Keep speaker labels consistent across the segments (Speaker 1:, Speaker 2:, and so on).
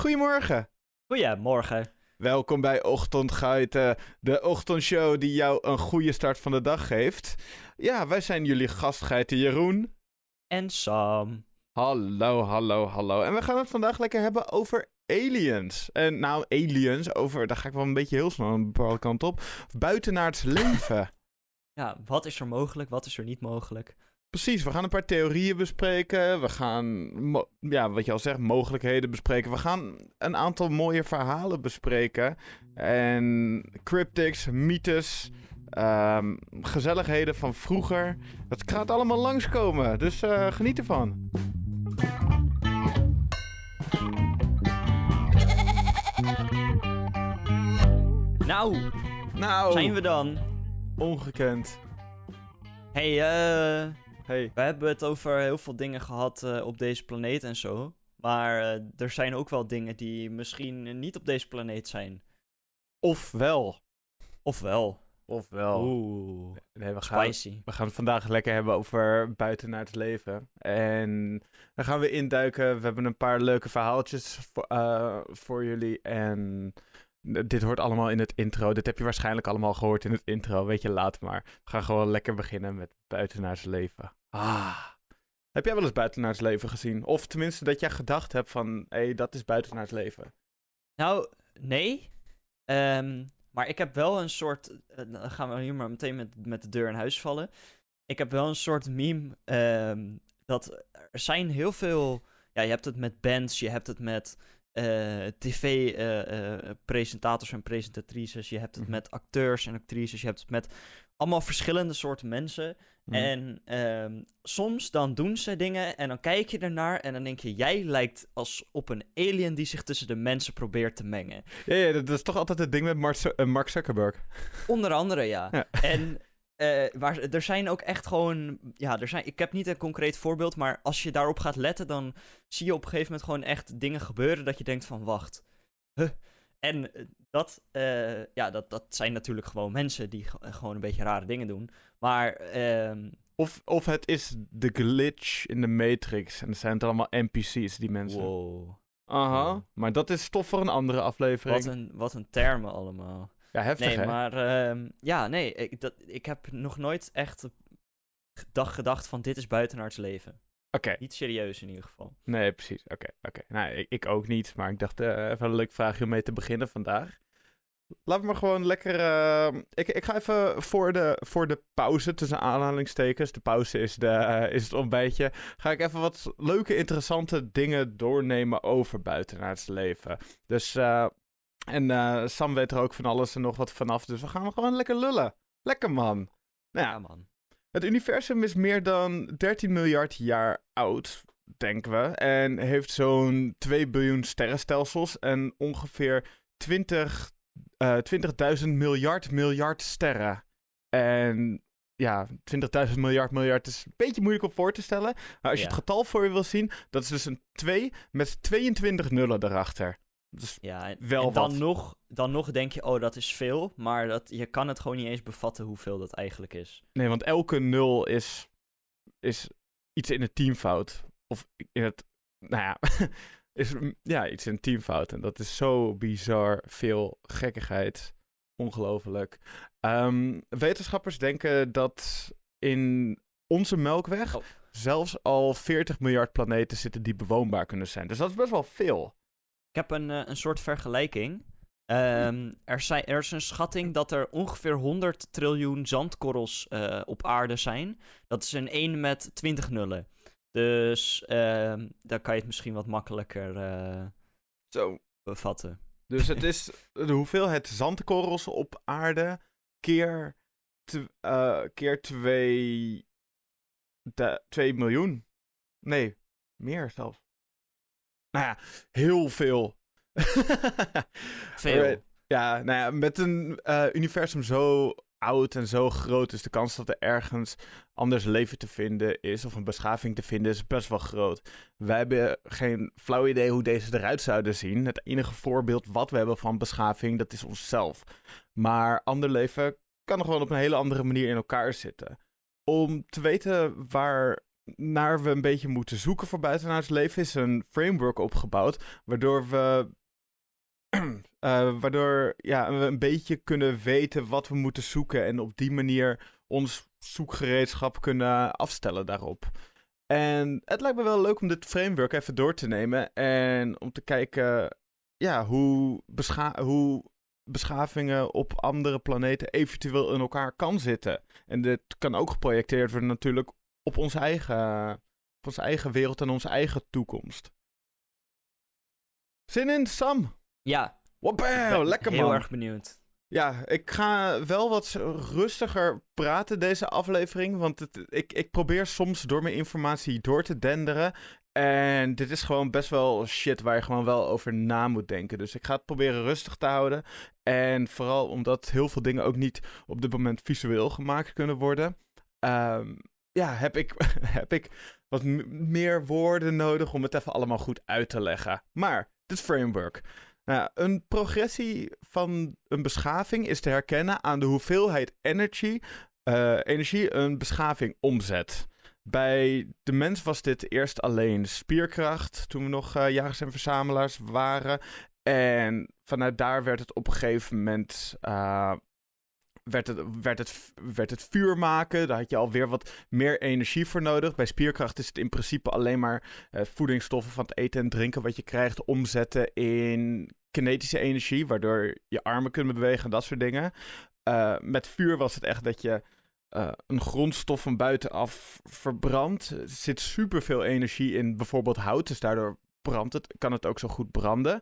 Speaker 1: Goedemorgen.
Speaker 2: Goedemorgen.
Speaker 1: Welkom bij Ochtendguiten, de ochtendshow die jou een goede start van de dag geeft. Ja, wij zijn jullie gastgeiten Jeroen.
Speaker 2: En Sam.
Speaker 1: Hallo, hallo, hallo. En we gaan het vandaag lekker hebben over aliens. En nou, aliens, over, daar ga ik wel een beetje heel snel een bepaalde kant op. Buiten naar het leven.
Speaker 2: Ja, wat is er mogelijk, wat is er niet mogelijk?
Speaker 1: Precies, we gaan een paar theorieën bespreken. We gaan, ja, wat je al zegt, mogelijkheden bespreken. We gaan een aantal mooie verhalen bespreken. En cryptics, mythes, ehm, gezelligheden van vroeger. Dat gaat allemaal langskomen, dus eh, geniet ervan.
Speaker 2: Nou,
Speaker 1: Nou,
Speaker 2: zijn we dan?
Speaker 1: ongekend.
Speaker 2: hey, eh,
Speaker 1: Hey.
Speaker 2: we hebben het over heel veel dingen gehad eh, op deze planeet en zo. Maar eh, er zijn ook wel dingen die misschien niet op deze planeet zijn.
Speaker 1: Ofwel.
Speaker 2: Ofwel.
Speaker 1: Ofwel.
Speaker 2: Oeh,
Speaker 1: Nee, we gaan,
Speaker 2: spicy.
Speaker 1: We gaan het vandaag lekker hebben over buiten naar het leven. En dan gaan we induiken. We hebben een paar leuke verhaaltjes voor, eh, voor jullie. En dit hoort allemaal in het intro. Dit heb je waarschijnlijk allemaal gehoord in het intro. Weet je, laat maar. We gaan gewoon lekker beginnen met buiten naar het leven. Ah. Heb jij wel eens buiten naar het leven gezien? Of tenminste dat jij gedacht hebt van... Hé, hey, dat is buiten naar het leven.
Speaker 2: Nou, nee. Ehm, maar ik heb wel een soort. eh, dan gaan we hier maar meteen met, met de deur in huis vallen. Ik heb wel een soort meme. ehm, dat er zijn heel veel. Ja, je hebt het met bands, je hebt het met tv-presentators en presentatrices, je hebt het
Speaker 1: Mhm.
Speaker 2: met acteurs en actrices, je hebt het met allemaal verschillende soorten mensen.
Speaker 1: Hm.
Speaker 2: En ehm, soms dan doen ze dingen en dan kijk je ernaar en dan denk je, jij lijkt als op een alien die zich tussen de mensen probeert te mengen.
Speaker 1: Ja, ja, dat is toch altijd het ding met Mark, eh, Mark Zuckerberg.
Speaker 2: Onder andere, ja.
Speaker 1: Ja.
Speaker 2: En eh, waar, er zijn ook echt gewoon, ja, er zijn, ik heb niet een concreet voorbeeld, maar als je daarop gaat letten, dan zie je op een gegeven moment gewoon echt dingen gebeuren dat je denkt van, wacht, huh? En eh, dat, eh, ja, dat, dat zijn natuurlijk gewoon mensen die ge- gewoon een beetje rare dingen doen. Maar ehm,
Speaker 1: Of, of het is de glitch in de Matrix. En dan zijn het allemaal NPC's, die mensen.
Speaker 2: wow,
Speaker 1: Aha. Maar dat is stof voor een andere aflevering.
Speaker 2: wat een, wat een termen allemaal.
Speaker 1: Ja, heftig
Speaker 2: Nee,
Speaker 1: hè?
Speaker 2: maar ehm, ja, nee, ik, dat, ik heb nog nooit echt gedacht, gedacht van dit is buitenaards leven.
Speaker 1: Oké,
Speaker 2: Niet serieus in ieder geval.
Speaker 1: nee, precies. Oké, oké. Nou, ik, ik ook niet. Maar ik dacht, eh, even een leuk vraagje om mee te beginnen vandaag. Laten we maar gewoon lekker... eh, ik, ik ga even voor de, voor de pauze, tussen aanhalingstekens. De pauze is, de, eh, is het ontbijtje. Ga ik even wat leuke, interessante dingen doornemen over buitenaards leven. Dus... eh, en eh, Sam weet er ook van alles en nog wat vanaf. Dus we gaan gewoon lekker lullen. Lekker man. Nou ja,
Speaker 2: Ja, man.
Speaker 1: Het universum is meer dan 13 miljard jaar oud, denken we. En heeft zo'n 2 biljoen sterrenstelsels en ongeveer 20, eh 20.000 miljard miljard sterren. En ja, 20.000 miljard miljard is een beetje moeilijk om voor te stellen. Maar als je
Speaker 2: Ja.
Speaker 1: het getal voor je wil zien, dat is dus een 2 met 22 nullen erachter. Dus
Speaker 2: Ja, en,
Speaker 1: Wel
Speaker 2: en dan,
Speaker 1: wat.
Speaker 2: nog, dan nog denk je, oh, dat is veel. Maar dat, je kan het gewoon niet eens bevatten hoeveel dat eigenlijk is.
Speaker 1: Nee, want elke nul is, is iets in het teamfout. Of in het, nou ja, is mm, ja, iets in het teamfout. En dat is zo bizar veel gekkigheid. Ongelooflijk. Ehm, wetenschappers denken dat in onze melkweg
Speaker 2: Oh.
Speaker 1: zelfs al 40 miljard planeten zitten die bewoonbaar kunnen zijn. Dus dat is best wel veel.
Speaker 2: Ik heb een, eh, een soort vergelijking. Ehm, er, zijn, er is een schatting dat er ongeveer 100 triljoen zandkorrels eh, op aarde zijn. Dat is een 1 met 20 nullen. Dus ehm dan kan je het misschien wat makkelijker eh,
Speaker 1: Zo.
Speaker 2: bevatten.
Speaker 1: Dus het is de hoeveelheid zandkorrels op aarde keer, eh, keer 2 2 miljoen. Nee, meer zelfs. Nou ja, heel veel.
Speaker 2: Veel.
Speaker 1: Ja, nou ja, met een eh, universum zo oud en zo groot is de kans dat er ergens anders leven te vinden is, of een beschaving te vinden, is best wel groot. Wij hebben geen flauw idee hoe deze eruit zouden zien. Het enige voorbeeld wat we hebben van beschaving, dat is onszelf. Maar ander leven kan nog wel op een hele andere manier in elkaar zitten. Om te weten waar naar we een beetje moeten zoeken voor buitenaards leven, is een framework opgebouwd. Waardoor we. eh, waardoor ja, we een beetje kunnen weten wat we moeten zoeken. En op die manier ons zoekgereedschap kunnen afstellen daarop. En het lijkt me wel leuk om dit framework even door te nemen. En om te kijken ja, hoe, hoe beschavingen op andere planeten eventueel in elkaar kan zitten. En dit kan ook geprojecteerd worden natuurlijk op onze eigen, op onze eigen wereld en onze eigen toekomst. Zin in, Sam?
Speaker 2: Ja,
Speaker 1: Wauw, lekker man.
Speaker 2: heel erg benieuwd.
Speaker 1: Ja, ik ga wel wat rustiger praten deze aflevering. Want het, ik, ik probeer soms door mijn informatie door te denderen. En dit is gewoon best wel shit waar je gewoon wel over na moet denken. Dus ik ga het proberen rustig te houden. En vooral omdat heel veel dingen ook niet op dit moment visueel gemaakt kunnen worden. ehm, ja, heb ik, heb ik wat meer woorden nodig om het even allemaal goed uit te leggen. Maar, dit framework. Nou, een progressie van een beschaving is te herkennen aan de hoeveelheid energy, eh, energie een beschaving omzet. Bij de mens was dit eerst alleen spierkracht, toen we nog eh, jagers en verzamelaars waren. En vanuit daar werd het op een gegeven moment, eh, werd het, werd, het, werd het vuur maken. Daar had je alweer wat meer energie voor nodig. Bij spierkracht is het in principe alleen maar eh, voedingsstoffen van het eten en drinken wat je krijgt omzetten in kinetische energie, waardoor je armen kunnen bewegen en dat soort dingen. Eh, met vuur was het echt dat je eh, een grondstof van buitenaf verbrandt. Er zit superveel energie in bijvoorbeeld hout, dus daardoor brandt het, kan het ook zo goed branden.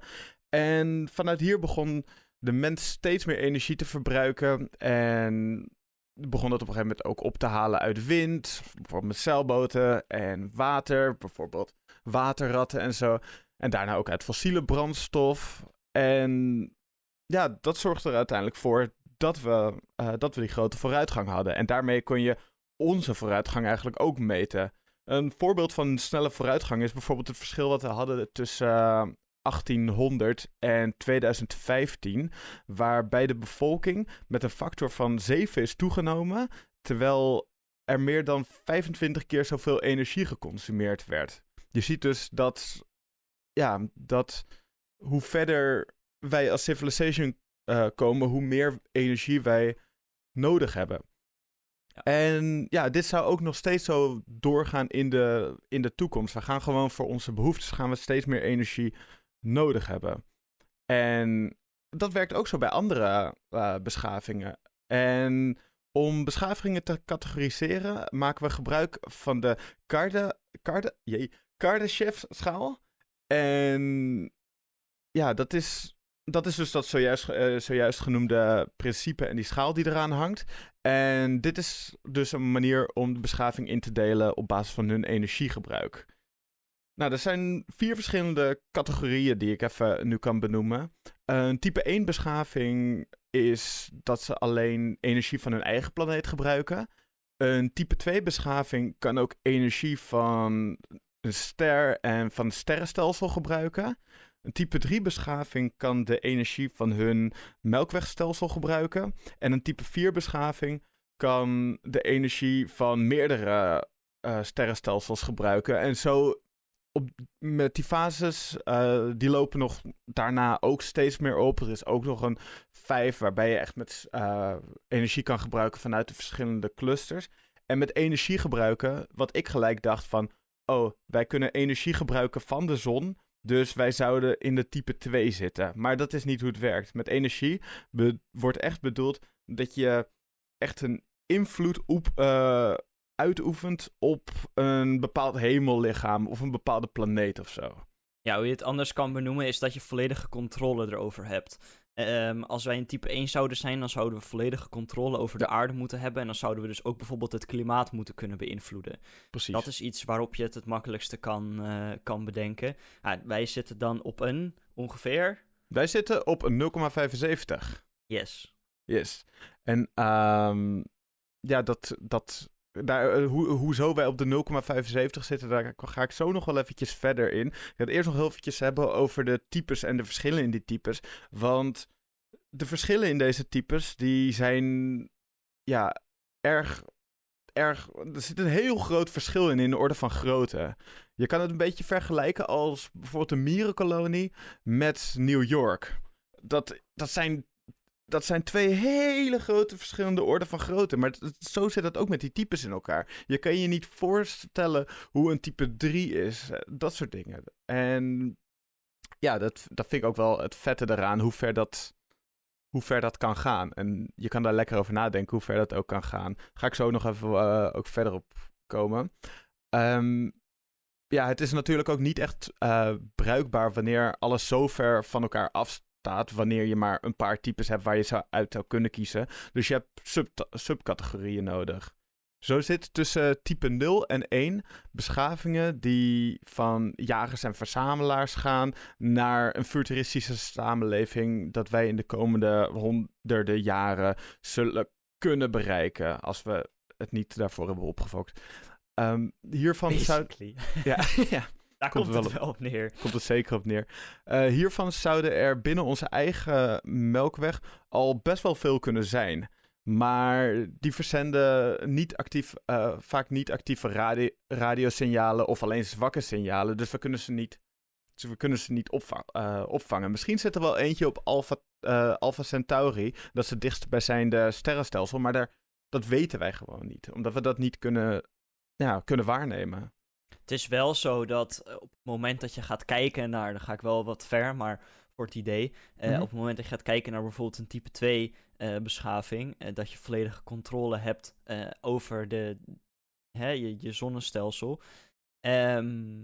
Speaker 1: En vanuit hier begon de mens steeds meer energie te verbruiken en begon dat op een gegeven moment ook op te halen uit wind, bijvoorbeeld met zeilboten en water, bijvoorbeeld waterratten en zo. En daarna ook uit fossiele brandstof. En ja, dat zorgde er uiteindelijk voor dat we, eh, dat we die grote vooruitgang hadden. En daarmee kon je onze vooruitgang eigenlijk ook meten. Een voorbeeld van snelle vooruitgang is bijvoorbeeld het verschil wat we hadden tussen eh, 1800 en 2015, waarbij de bevolking met een factor van 7 is toegenomen, terwijl er meer dan 25 keer zoveel energie geconsumeerd werd. Je ziet dus dat, ja, dat hoe verder wij als civilization eh, komen, hoe meer energie wij nodig hebben.
Speaker 2: Ja.
Speaker 1: En ja, dit zou ook nog steeds zo doorgaan in de, in de toekomst. We gaan gewoon voor onze behoeftes gaan we steeds meer energie nodig hebben. En dat werkt ook zo bij andere eh, beschavingen. En om beschavingen te categoriseren, maken we gebruik van de Kardashev-schaal. En ja, dat is, dat is dus dat zojuist, eh, zojuist genoemde principe en die schaal die eraan hangt. En dit is dus een manier om de beschaving in te delen op basis van hun energiegebruik. Nou, er zijn vier verschillende categorieën die ik even nu kan benoemen. Een type 1 beschaving is dat ze alleen energie van hun eigen planeet gebruiken. Een type 2 beschaving kan ook energie van een ster en van het sterrenstelsel gebruiken. Een type 3 beschaving kan de energie van hun melkwegstelsel gebruiken. En een type 4 beschaving kan de energie van meerdere eh, sterrenstelsels gebruiken. En zo met die fases, eh, die lopen nog daarna ook steeds meer op. Er is ook nog een 5 waarbij je echt met eh, energie kan gebruiken vanuit de verschillende clusters. En met energie gebruiken, wat ik gelijk dacht van, oh, wij kunnen energie gebruiken van de zon. Dus wij zouden in de type 2 zitten. Maar dat is niet hoe het werkt. Met energie wordt echt bedoeld dat je echt een invloed op, eh, uitoefent op een bepaald hemellichaam of een bepaalde planeet of zo.
Speaker 2: Ja, hoe je het anders kan benoemen is dat je volledige controle erover hebt. Ehm, als wij een type 1 zouden zijn, dan zouden we volledige controle over de aarde moeten hebben. En dan zouden we dus ook bijvoorbeeld het klimaat moeten kunnen beïnvloeden.
Speaker 1: Precies.
Speaker 2: Dat is iets waarop je het het makkelijkste kan, eh, kan bedenken. Ja, wij zitten dan op een ongeveer.
Speaker 1: Wij zitten op een 0,75.
Speaker 2: Yes.
Speaker 1: Yes. En ehm, ja, dat, dat, daar, eh, hoe, hoezo wij op de 0,75 zitten, daar ga ik zo nog wel eventjes verder in. Ik ga het eerst nog heel eventjes hebben over de types en de verschillen in die types. Want de verschillen in deze types, die zijn ja, erg erg. Er zit een heel groot verschil in in de orde van grootte. Je kan het een beetje vergelijken als bijvoorbeeld een mierenkolonie met New York. Dat, dat, zijn, dat zijn twee hele grote verschillende orden van grootte. Maar zo zit het ook met die types in elkaar. Je kan je niet voorstellen hoe een type 3 is. eh, Dat soort dingen. En ja, dat, dat vind ik ook wel het vette eraan. Hoe ver dat hoe ver dat kan gaan. En je kan daar lekker over nadenken hoe ver dat ook kan gaan. Ga ik zo nog even eh, ook verder op komen. Ehm, ja, het is natuurlijk ook niet echt eh, bruikbaar wanneer alles zo ver van elkaar afstaat. Wanneer je maar een paar types hebt waar je zou uit zou kunnen kiezen. Dus je hebt sub subcategorieën nodig. Zo zit tussen type 0 en 1 beschavingen die van jagers en verzamelaars gaan naar een futuristische samenleving dat wij in de komende honderden jaren zullen kunnen bereiken als we het niet daarvoor hebben opgefokt. Ehm, hiervan zou...
Speaker 2: Basically.
Speaker 1: Ja, ja,
Speaker 2: Daar
Speaker 1: Komt
Speaker 2: komt, het
Speaker 1: wel
Speaker 2: wel op neer.
Speaker 1: komt er zeker op neer. Eh, hiervan zouden er binnen onze eigen melkweg al best wel veel kunnen zijn. Maar die verzenden niet actief, eh, vaak niet actieve radi radiosignalen of alleen zwakke signalen. Dus we kunnen ze niet, dus we kunnen ze niet opva- eh, opvangen. Misschien zit er wel eentje op Alpha, eh, Alpha Centauri. Dat is het dichtstbijzijnde sterrenstelsel. Maar daar, dat weten wij gewoon niet. Omdat we dat niet kunnen, ja, kunnen waarnemen.
Speaker 2: Het is wel zo dat eh, op het moment dat je gaat kijken naar, dan ga ik wel wat ver, maar voor het idee, eh,
Speaker 1: Mhm.
Speaker 2: op het moment dat je gaat kijken naar bijvoorbeeld een type 2 eh, beschaving, dat je volledige controle hebt over de, hè, je, je zonnestelsel, ehm,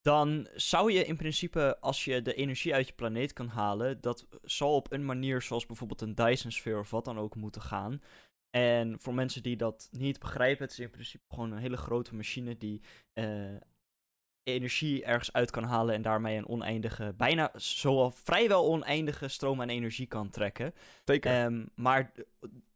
Speaker 2: dan zou je in principe, als je de energie uit je planeet kan halen, dat zal op een manier zoals bijvoorbeeld een Dyson Sphere of wat dan ook moeten gaan. En voor mensen die dat niet begrijpen, het is in principe gewoon een hele grote machine die eh, energie ergens uit kan halen en daarmee een oneindige, bijna zoal vrijwel oneindige stroom aan energie kan trekken.
Speaker 1: Zeker.
Speaker 2: Ehm, maar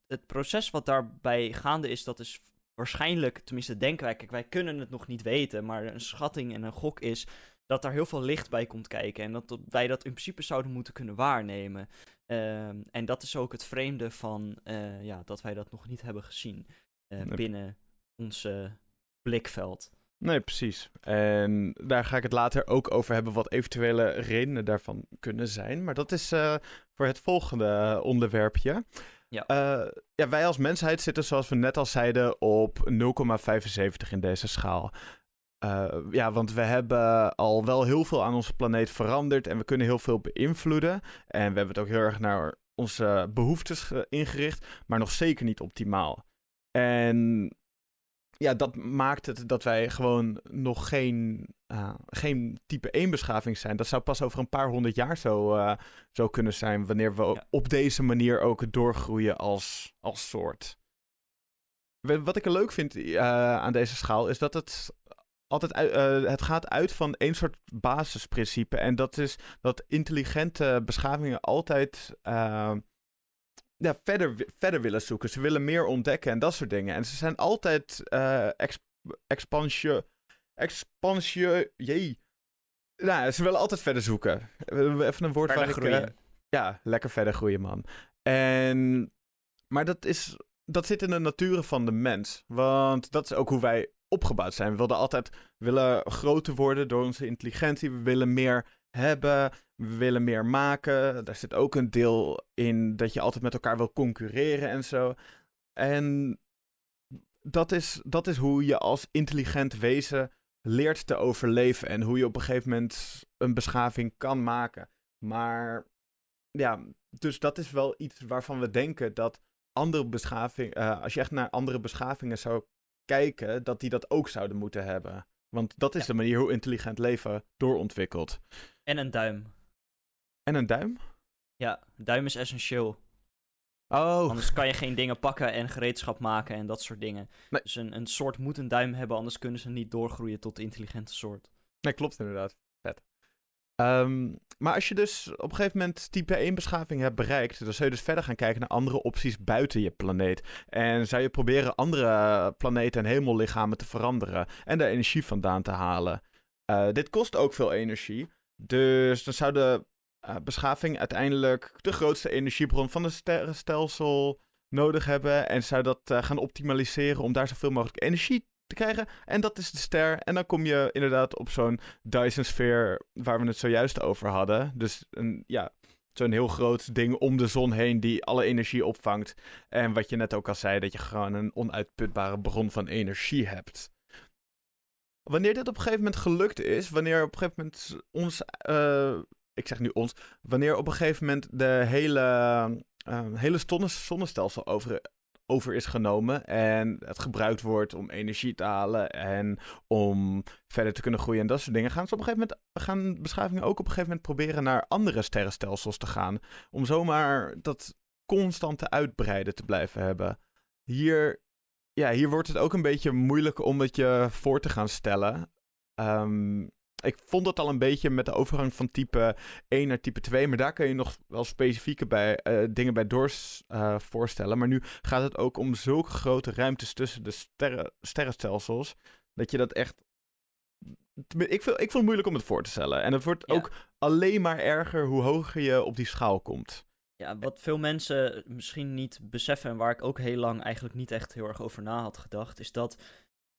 Speaker 2: het proces wat daarbij gaande is, dat is waarschijnlijk, tenminste denken wij, kijk, wij kunnen het nog niet weten, maar een schatting en een gok is dat daar heel veel licht bij komt kijken en dat, wij dat in principe zouden moeten kunnen waarnemen. Ehm, en dat is ook het vreemde van eh, ja, dat wij dat nog niet hebben gezien eh,
Speaker 1: Nee.
Speaker 2: binnen ons blikveld.
Speaker 1: Nee, precies. En daar ga ik het later ook over hebben wat eventuele redenen daarvan kunnen zijn. Maar dat is eh, voor het volgende onderwerpje.
Speaker 2: Ja.
Speaker 1: Ja, wij als mensheid zitten, zoals we net al zeiden, op 0,75 in deze schaal. Eh, ja, want we hebben al wel heel veel aan onze planeet veranderd en we kunnen heel veel beïnvloeden. En we hebben het ook heel erg naar onze behoeftes ge- ingericht, maar nog zeker niet optimaal. En ja, dat maakt het dat wij gewoon nog geen, eh, geen type 1 beschaving zijn. Dat zou pas over een paar honderd jaar zo, eh, zo kunnen zijn, wanneer we
Speaker 2: Ja.
Speaker 1: op deze manier ook doorgroeien als, als soort. Wat ik er leuk vind aan deze schaal is dat het altijd uit, eh, het gaat uit van één soort basisprincipe. En dat is dat intelligente beschavingen altijd eh, ja, verder, verder willen zoeken. Ze willen meer ontdekken en dat soort dingen. En ze zijn altijd eh ex, expansio, expansio, jee. Nou, ze willen altijd verder zoeken. Even een woord
Speaker 2: Verder
Speaker 1: waar ik... eh,
Speaker 2: groeien.
Speaker 1: ja, lekker verder groeien, man. En, maar dat, is, dat zit in de natuur van de mens. Want dat is ook hoe wij opgebouwd zijn. We willen altijd willen groter worden door onze intelligentie. We willen meer hebben. We willen meer maken. Daar zit ook een deel in dat je altijd met elkaar wil concurreren en zo. En dat is, dat is hoe je als intelligent wezen leert te overleven. En hoe je op een gegeven moment een beschaving kan maken. Maar ja, dus dat is wel iets waarvan we denken dat andere beschavingen, eh, als je echt naar andere beschavingen zou kijken, dat die dat ook zouden moeten hebben. Want dat is
Speaker 2: Ja.
Speaker 1: de manier hoe intelligent leven doorontwikkelt.
Speaker 2: En een duim.
Speaker 1: En een duim?
Speaker 2: Ja, duim is essentieel.
Speaker 1: Oh,
Speaker 2: Anders kan je geen dingen pakken en gereedschap maken en dat soort dingen.
Speaker 1: Nee.
Speaker 2: Dus een, een soort moet een duim hebben, anders kunnen ze niet doorgroeien tot de intelligente soort.
Speaker 1: nee, klopt inderdaad. Ehm, maar als je dus op een gegeven moment type 1 beschaving hebt bereikt, dan zou je dus verder gaan kijken naar andere opties buiten je planeet. En zou je proberen andere planeten en hemellichamen te veranderen en daar energie vandaan te halen. Eh, dit kost ook veel energie. Dus dan zou de eh, beschaving uiteindelijk de grootste energiebron van het sterrenstelsel nodig hebben en zou dat eh, gaan optimaliseren om daar zoveel mogelijk energie krijgen. En dat is de ster. En dan kom je inderdaad op zo'n Dyson-sfeer waar we het zojuist over hadden. Dus een, ja, zo'n heel groot ding om de zon heen die alle energie opvangt. En wat je net ook al zei, dat je gewoon een onuitputbare bron van energie hebt. Wanneer dit op een gegeven moment gelukt is, wanneer op een gegeven moment ons, uh, ik zeg nu ons, wanneer op een gegeven moment de hele, uh, hele zonnestelsel over, over is genomen en het gebruikt wordt om energie te halen en om verder te kunnen groeien en dat soort dingen, gaan ze op een gegeven moment gaan beschavingen ook op een gegeven moment proberen naar andere sterrenstelsels te gaan, om zomaar dat constante uitbreiden te blijven hebben. Hier, ja, hier wordt het ook een beetje moeilijk om het je voor te gaan stellen. Um, ik vond dat al een beetje met de overgang van type 1 naar type 2. Maar daar kun je nog wel specifieke bij, uh, dingen bij door uh, voorstellen. Maar nu gaat het ook om zulke grote ruimtes tussen de sterren, sterrenstelsels. Dat je dat echt. Ik, vind, ik vond het moeilijk om het voor te stellen. En het wordt ja. ook alleen maar erger hoe hoger je op die schaal komt.
Speaker 2: Ja, wat veel mensen misschien niet beseffen en waar ik ook heel lang eigenlijk niet echt heel erg over na had gedacht, is dat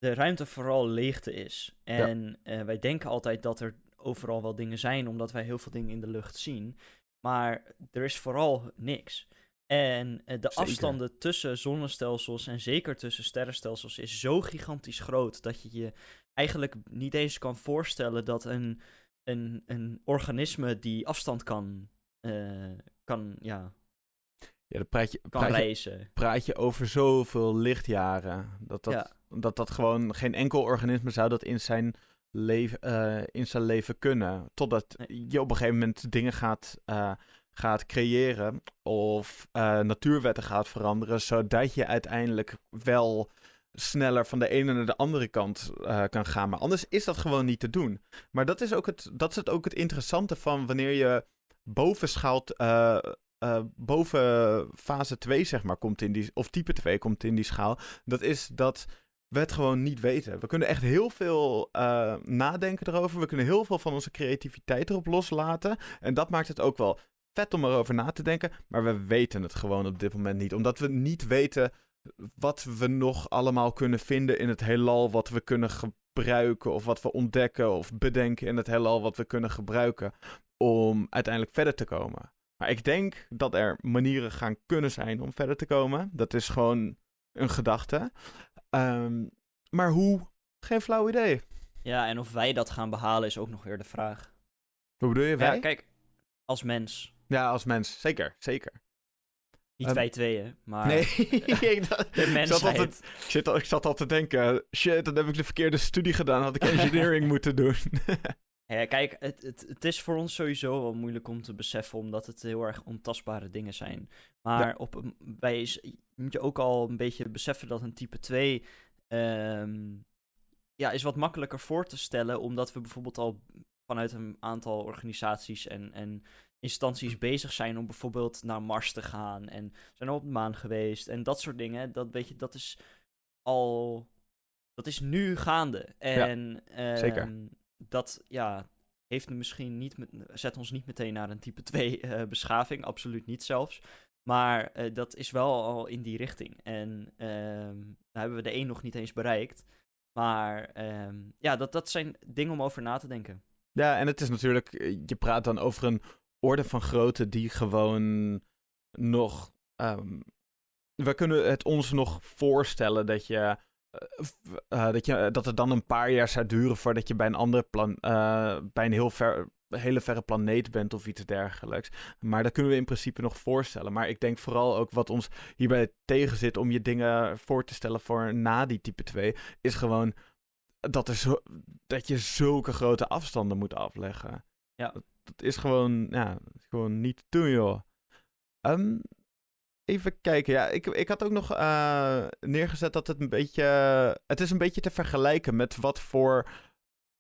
Speaker 2: de ruimte vooral leegte is. En ja. uh, wij denken altijd dat er overal wel dingen zijn, omdat wij heel veel dingen in de lucht zien. Maar er is vooral niks. En uh, de zeker. afstanden tussen zonnestelsels en zeker tussen sterrenstelsels is zo gigantisch groot dat je je eigenlijk niet eens kan voorstellen dat een, een, een organisme die afstand kan, uh, kan ja,
Speaker 1: ja, dan praat je,
Speaker 2: kan
Speaker 1: praat
Speaker 2: reizen.
Speaker 1: Je, praat je over zoveel lichtjaren. Dat dat,
Speaker 2: Ja.
Speaker 1: Dat dat gewoon geen enkel organisme zou dat in zijn, leven, eh, in zijn leven kunnen. Totdat je op een gegeven moment dingen gaat, eh, gaat creëren of eh, natuurwetten gaat veranderen, zodat je uiteindelijk wel sneller van de ene naar de andere kant uh, kan gaan. Maar anders is dat gewoon niet te doen. Maar dat is ook het, dat is het, ook het interessante van wanneer je bovenschaalt, uh, uh, boven fase 2, zeg maar, komt in die, of type 2 komt in die schaal. Dat is dat we het gewoon niet weten. We kunnen echt heel veel uh, nadenken erover. We kunnen heel veel van onze creativiteit erop loslaten. En dat maakt het ook wel vet om erover na te denken. Maar we weten het gewoon op dit moment niet. Omdat we niet weten wat we nog allemaal kunnen vinden in het heelal. Wat we kunnen gebruiken of wat we ontdekken of bedenken in het heelal. Wat we kunnen gebruiken om uiteindelijk verder te komen. Maar ik denk dat er manieren gaan kunnen zijn om verder te komen. Dat is gewoon een gedachte. Um, maar hoe? Geen flauw idee.
Speaker 2: Ja, en of wij dat gaan behalen is ook nog weer de vraag.
Speaker 1: Hoe bedoel je, wij?
Speaker 2: Ja, kijk, als mens.
Speaker 1: Ja, als mens. Zeker, zeker.
Speaker 2: Niet um, wij tweeën, maar
Speaker 1: nee,
Speaker 2: ik, de mensheid.
Speaker 1: Ik zat, altijd, shit, ik zat al te denken, shit, dan heb ik de verkeerde studie gedaan. Had ik engineering moeten doen.
Speaker 2: Ja, kijk, het, het, het is voor ons sowieso wel moeilijk om te beseffen, omdat het heel erg ontastbare dingen zijn. Maar ja. op een, bij moet je ook al een beetje beseffen dat een type 2 um, ja, is wat makkelijker voor te stellen, omdat we bijvoorbeeld al vanuit een aantal organisaties en, en instanties bezig zijn om bijvoorbeeld naar Mars te gaan en zijn op de maan geweest en dat soort dingen. Dat, weet je, dat is al. Dat is nu gaande. En
Speaker 1: ja, zeker.
Speaker 2: Dat ja, heeft misschien niet met, zet ons niet meteen naar een type 2 uh, beschaving, absoluut niet zelfs. Maar uh, dat is wel al in die richting. En um, nou hebben we de één nog niet eens bereikt. Maar um, ja, dat, dat zijn dingen om over na te denken.
Speaker 1: Ja, en het is natuurlijk, je praat dan over een orde van grootte die gewoon nog. Um, we kunnen het ons nog voorstellen dat je uh, dat, je, dat het dan een paar jaar zou duren voordat je bij een andere plan, uh, bij een heel ver, hele verre planeet bent of iets dergelijks. Maar dat kunnen we in principe nog voorstellen. Maar ik denk vooral ook wat ons hierbij tegen zit om je dingen voor te stellen voor na die type 2, is gewoon dat, er zo, dat je zulke grote afstanden moet afleggen.
Speaker 2: Ja.
Speaker 1: Dat, dat is gewoon, ja, gewoon niet te doen, joh. Um, Even kijken, ja, ik, ik had ook nog uh, neergezet dat het een beetje. Het is een beetje te vergelijken met wat voor.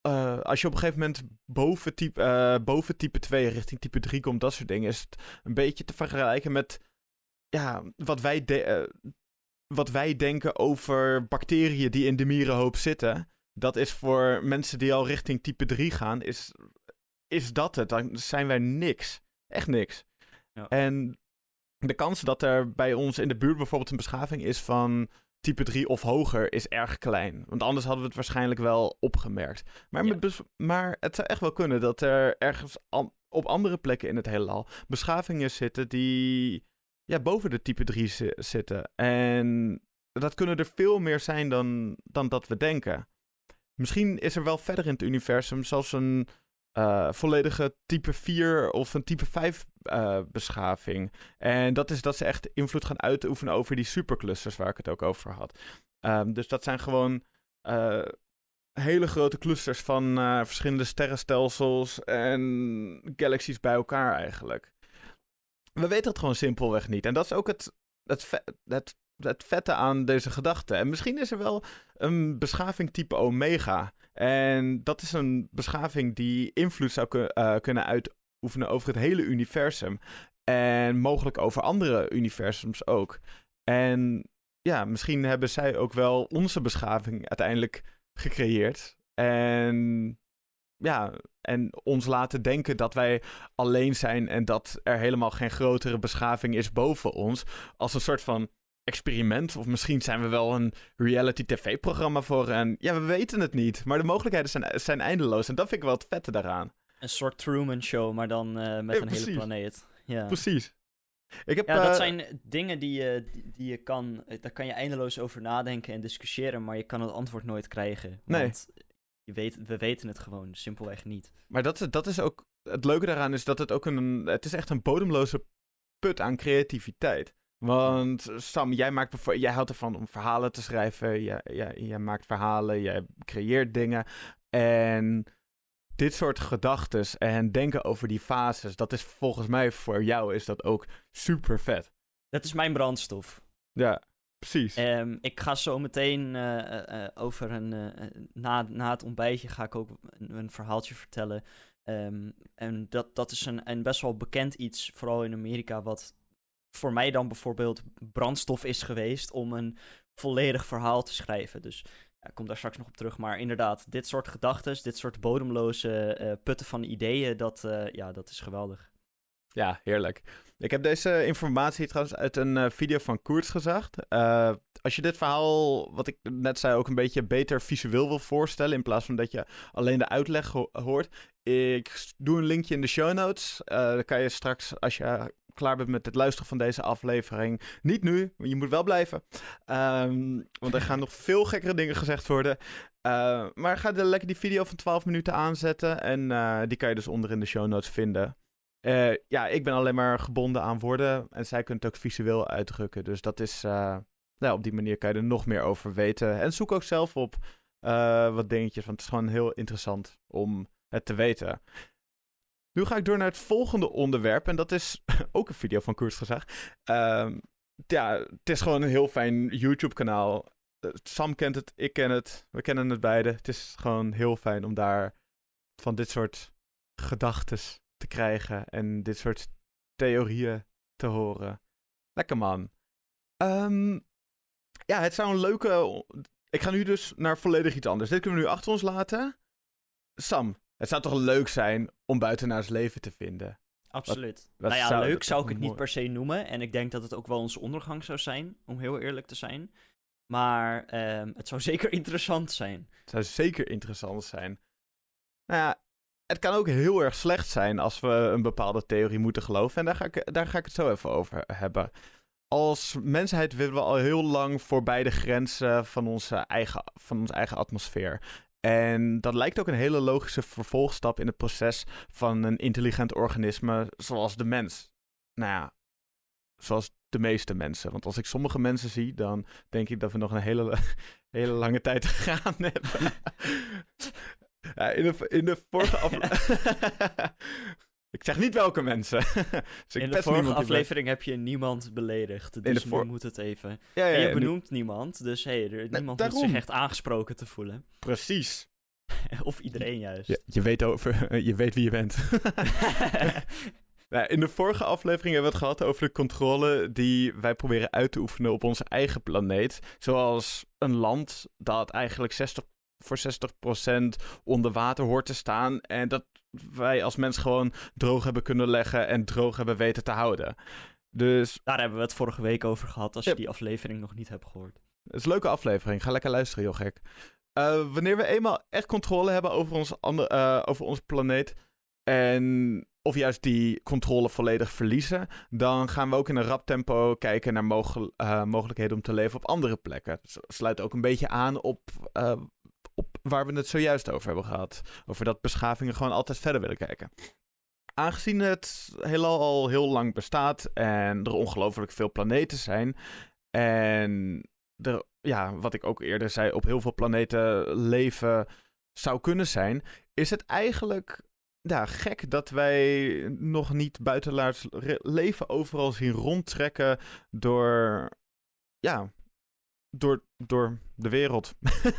Speaker 1: Uh, als je op een gegeven moment boven type, uh, boven type 2 richting type 3 komt, dat soort dingen, is het een beetje te vergelijken met. Ja, wat wij, de, wat wij denken over bacteriën die in de mierenhoop zitten. Dat is voor mensen die al richting type 3 gaan, is, is dat het. Dan zijn wij niks. Echt niks.
Speaker 2: Ja.
Speaker 1: En de kans dat er bij ons in de buurt bijvoorbeeld een beschaving is van type 3 of hoger is erg klein. Want anders hadden we het waarschijnlijk wel opgemerkt. Maar,
Speaker 2: Ja.
Speaker 1: met bes- maar het zou echt wel kunnen dat er ergens an- op andere plekken in het heelal beschavingen zitten die ja, boven de type 3 zi- zitten. En dat kunnen er veel meer zijn dan, dan dat we denken. Misschien is er wel verder in het universum zelfs een eh, volledige type 4 of een type 5 eh, beschaving. En dat is dat ze echt invloed gaan uitoefenen over die superclusters waar ik het ook over had. Ehm, dus dat zijn gewoon eh, hele grote clusters van verschillende sterrenstelsels en galaxies bij elkaar eigenlijk. We weten het gewoon simpelweg niet. En dat is ook het, het, het, het vette aan deze gedachte. En misschien is er wel een beschaving type Omega. En dat is een beschaving die invloed zou kun- eh, kunnen uitoefenen over het hele universum. En mogelijk over andere universums ook. En ja, misschien hebben zij ook wel onze beschaving uiteindelijk gecreëerd. En ja, en ons laten denken dat wij alleen zijn en dat er helemaal geen grotere beschaving is boven ons. Als een soort van experiment. Of misschien zijn we wel een reality tv-programma voor. En ja, we weten het niet. Maar de mogelijkheden zijn, zijn eindeloos. En dat vind ik wel het vette daaraan.
Speaker 2: Een soort Truman Show, maar dan eh, met
Speaker 1: Ja,
Speaker 2: een
Speaker 1: precies.
Speaker 2: hele planeet. Ja.
Speaker 1: Precies. Ik heb,
Speaker 2: Ja, dat
Speaker 1: eh,
Speaker 2: zijn dingen die je, die, je kan, eh, daar kan je eindeloos over nadenken en discussiëren, maar je kan het antwoord nooit krijgen.
Speaker 1: Nee.
Speaker 2: Want je weet, we weten het gewoon simpelweg niet.
Speaker 1: Maar dat, is- dat is ook. Het leuke daaraan is dat het ook een. Het is echt een bodemloze put aan creativiteit. Want Sam, jij, maakt, jij houdt ervan om verhalen te schrijven. Jij, jij, jij maakt verhalen, jij creëert dingen. En dit soort gedachten en denken over die fases, dat is volgens mij voor jou is dat ook super vet.
Speaker 2: Dat is mijn brandstof.
Speaker 1: Ja, precies.
Speaker 2: Ehm, ik ga zo meteen eh, eh, eh, over een. na, na het ontbijtje ga ik ook een, een verhaaltje vertellen. Ehm, en dat, dat is een, een best wel bekend iets, vooral in Amerika, wat voor mij dan bijvoorbeeld brandstof is geweest om een volledig verhaal te schrijven. Dus ja, ik kom daar straks nog op terug. Maar inderdaad, dit soort gedachten, dit soort bodemloze eh, putten van ideeën, dat, eh, ja, dat is geweldig.
Speaker 1: Ja, heerlijk. Ik heb deze informatie trouwens uit een eh, video van Koerts gezegd. Als je dit verhaal, wat ik net zei, ook een beetje beter visueel wil voorstellen, in plaats van dat je alleen de uitleg ho- hoort. Ik doe een linkje in de show notes. Dan kan je straks, als je klaar bent met het luisteren van deze aflevering, niet nu, je moet wel blijven. Ehm, want er gaan nog veel gekkere dingen gezegd worden. Eh, maar ga de, lekker die video van 12 minuten aanzetten. En eh, die kan je dus onder in de show notes vinden. Eh, ja, ik ben alleen maar gebonden aan woorden. En zij kunnen het ook visueel uitdrukken. Dus dat is. nou, op die manier kan je er nog meer over weten. En zoek ook zelf op wat dingetjes. Want het is gewoon heel interessant om het te weten. Nu ga ik door naar het volgende onderwerp. En dat is ook een video van Koers gezegd. Ehm, ja, het is gewoon een heel fijn YouTube-kanaal. Eh, Sam kent het, ik ken het. We kennen het beide. Het is gewoon heel fijn om daar van dit soort gedachten te krijgen. En dit soort theorieën te horen. Lekker man. Ehm, ja, het zou een leuke. Ik ga nu dus naar volledig iets anders. Dit kunnen we nu achter ons laten. Sam, het zou toch leuk zijn om buitenaars leven te vinden?
Speaker 2: Absoluut.
Speaker 1: wat
Speaker 2: nou ja,
Speaker 1: zou-
Speaker 2: leuk zou ik het niet per se noemen. En ik denk dat het ook wel onze ondergang zou zijn, om heel eerlijk te zijn. Maar ehm, het zou zeker interessant zijn.
Speaker 1: Het zou zeker interessant zijn. Nou ja, het kan ook heel erg slecht zijn als we een bepaalde theorie moeten geloven. En daar ga ik, daar ga ik het zo even over hebben. Als mensheid willen we al heel lang voorbij de grenzen van onze eigen, van onze eigen atmosfeer. En dat lijkt ook een hele logische vervolgstap in het proces van een intelligent organisme zoals de mens. Nou ja, zoals de meeste mensen. Want als ik sommige mensen zie, dan denk ik dat we nog een hele, hele lange tijd te gaan hebben. ja, in, de, in de vorige aflevering... ik zeg niet welke mensen. dus ik
Speaker 2: In de vorige aflevering heb je niemand beledigd. Dus nu moet het even.
Speaker 1: Ja, ja,
Speaker 2: je
Speaker 1: nu-
Speaker 2: benoemt niemand, dus hey, er, niemand moet
Speaker 1: daarom.
Speaker 2: zich echt aangesproken te voelen.
Speaker 1: Precies.
Speaker 2: of iedereen juist.
Speaker 1: Je, je, weet over, je weet wie je bent. Nou, in de vorige aflevering hebben we het gehad over de controle die wij proberen uit te oefenen op onze eigen planeet. Zoals een land dat eigenlijk 60, voor 60% onder water hoort te staan. En dat wij als mens gewoon droog hebben kunnen leggen en droog hebben weten te houden. Dus
Speaker 2: Daar hebben we het vorige week over gehad, als je die aflevering nog niet hebt gehoord.
Speaker 1: het is een leuke aflevering. Ga lekker luisteren, joh gek. Eh, wanneer we eenmaal echt controle hebben over, ons ander, eh, over onze planeet... en of juist die controle volledig verliezen... dan gaan we ook in een rap tempo kijken naar mogel- eh, mogelijkheden om te leven op andere plekken. Dat sluit ook een beetje aan op, op waar we het zojuist over hebben gehad. Over dat beschavingen gewoon altijd verder willen kijken. Aangezien het heelal al heel lang bestaat en er ongelooflijk veel planeten zijn... en er, ja, wat ik ook eerder zei, op heel veel planeten leven zou kunnen zijn, is het eigenlijk ja, gek dat wij nog niet buitenlaars leven overal zien rondtrekken door, ja, door, door de wereld,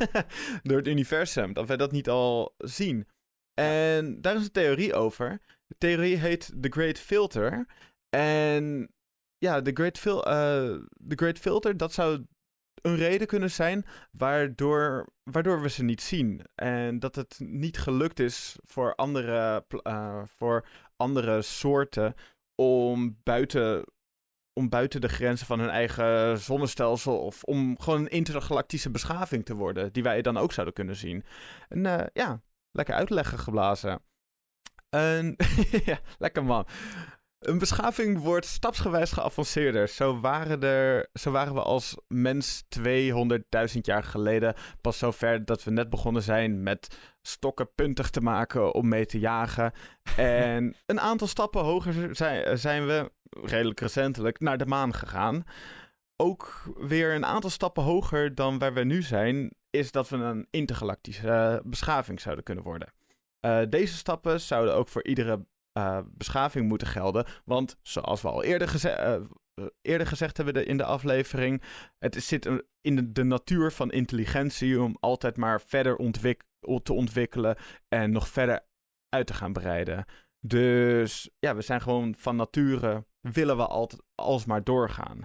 Speaker 1: door het universum, dat wij dat niet al zien. En daar is een theorie over. De theorie heet The Great Filter. En ja, The Great, Fil eh, The Great Filter, dat zou een reden kunnen zijn waardoor, waardoor we ze niet zien. En dat het niet gelukt is voor andere, eh, voor andere soorten om buiten, om buiten de grenzen van hun eigen zonnestelsel of om gewoon een intergalactische beschaving te worden, die wij dan ook zouden kunnen zien. En eh, ja, lekker uitleggen geblazen. En, ja, lekker man. Een beschaving wordt stapsgewijs geavanceerder. Zo waren, er, zo waren we als mens 200.000 jaar geleden pas zo ver dat we net begonnen zijn met stokken puntig te maken om mee te jagen. En een aantal stappen hoger zijn, zijn we, redelijk recentelijk, naar de maan gegaan. Ook weer een aantal stappen hoger dan waar we nu zijn, is dat we een intergalactische eh, beschaving zouden kunnen worden. Eh, deze stappen zouden ook voor iedere eh, beschaving moeten gelden. Want zoals we al eerder, eh, eh, eerder gezegd hebben in de aflevering, het zit in de, natuur van intelligentie om altijd maar verder te ontwikkelen en nog verder uit te gaan breiden. Dus ja, we zijn gewoon van nature, willen we altijd alsmaar doorgaan.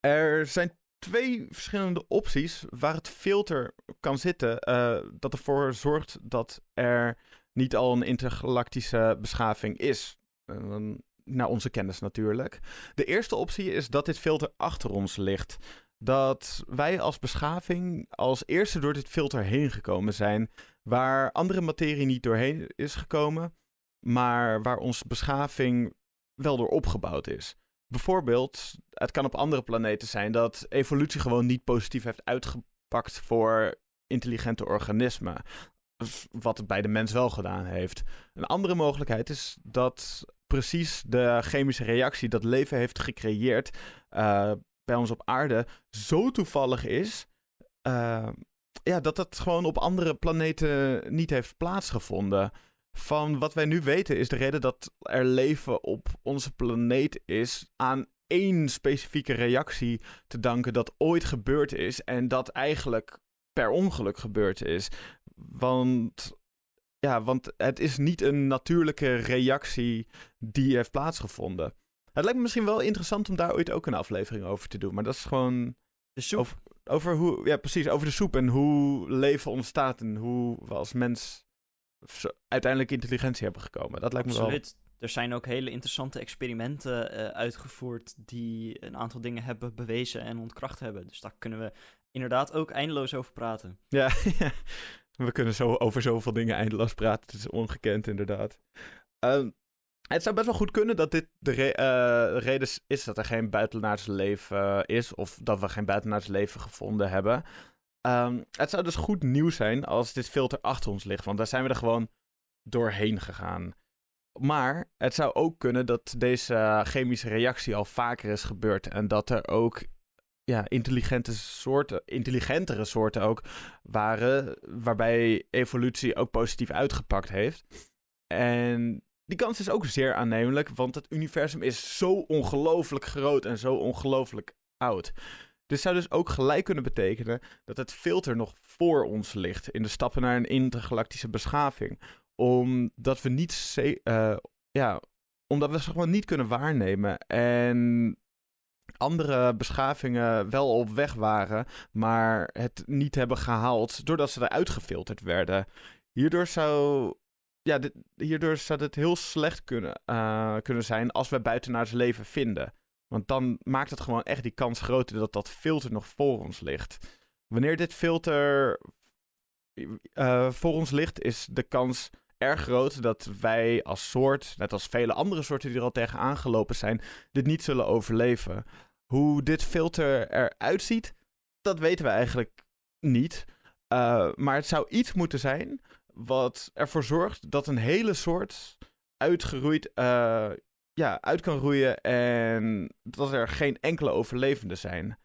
Speaker 1: Er zijn twee verschillende opties waar het filter kan zitten, dat ervoor zorgt dat er niet al een intergalactische beschaving is. Eh, naar onze kennis natuurlijk. De eerste optie is dat dit filter achter ons ligt. Dat wij als beschaving als eerste door dit filter heen gekomen zijn. Waar andere materie niet doorheen is gekomen. Maar waar onze beschaving wel door opgebouwd is. Bijvoorbeeld, het kan op andere planeten zijn dat evolutie gewoon niet positief heeft uitgepakt voor intelligente organismen. Wat het bij de mens wel gedaan heeft. Een andere mogelijkheid is dat precies de chemische reactie dat leven heeft gecreëerd eh, bij ons op aarde zo toevallig is. eh, ja, dat het gewoon op andere planeten niet heeft plaatsgevonden. Van wat wij nu weten is de reden dat er leven op onze planeet is aan één specifieke reactie te danken dat ooit gebeurd is en dat eigenlijk per ongeluk gebeurd is. Want ja, want het is niet een natuurlijke reactie die heeft plaatsgevonden. Het lijkt me misschien wel interessant om daar ooit ook een aflevering over te doen. Maar dat is gewoon
Speaker 2: De soep.
Speaker 1: Over, over hoe, ja precies, over de soep en hoe leven ontstaat en hoe we als mens uiteindelijk intelligentie hebben gekomen. Dat lijkt me wel.
Speaker 2: Absoluut. Er zijn ook hele interessante experimenten eh, uitgevoerd die een aantal dingen hebben bewezen en ontkracht hebben. Dus daar kunnen we inderdaad ook eindeloos over praten.
Speaker 1: Ja, we kunnen zo over zoveel dingen eindeloos praten. Het is ongekend, inderdaad. Ehm, het zou best wel goed kunnen dat dit de eh, reden is dat er geen buitenaards leven eh, is. Of dat we geen buitenaards leven gevonden hebben. Ehm, het zou dus goed nieuws zijn als dit filter achter ons ligt. Want daar zijn we er gewoon doorheen gegaan. Maar het zou ook kunnen dat deze chemische reactie al vaker is gebeurd. En dat er ook ja, intelligente soorten, intelligentere soorten ook waren. Waarbij evolutie ook positief uitgepakt heeft. En die kans is ook zeer aannemelijk, want het universum is zo ongelooflijk groot en zo ongelooflijk oud. Dit zou dus ook gelijk kunnen betekenen dat het filter nog voor ons ligt in de stappen naar een intergalactische beschaving. Omdat we niet, eh, ja, omdat we ze gewoon niet kunnen waarnemen. En andere beschavingen wel op weg waren, maar het niet hebben gehaald doordat ze eruit gefilterd werden. Hierdoor zou ja, dit, hierdoor zou het heel slecht kunnen, eh, kunnen zijn als we buitenaards leven vinden. Want dan maakt het gewoon echt die kans groter dat dat filter nog voor ons ligt. Wanneer dit filter uh, voor ons ligt, is de kans erg groot dat wij als soort, net als vele andere soorten die er al tegen aangelopen zijn, dit niet zullen overleven. Hoe dit filter eruit ziet, dat weten we eigenlijk niet. Uh, maar het zou iets moeten zijn wat ervoor zorgt dat een hele soort uitgeroeid, uh, ja, uit kan roeien en dat er geen enkele overlevenden zijn.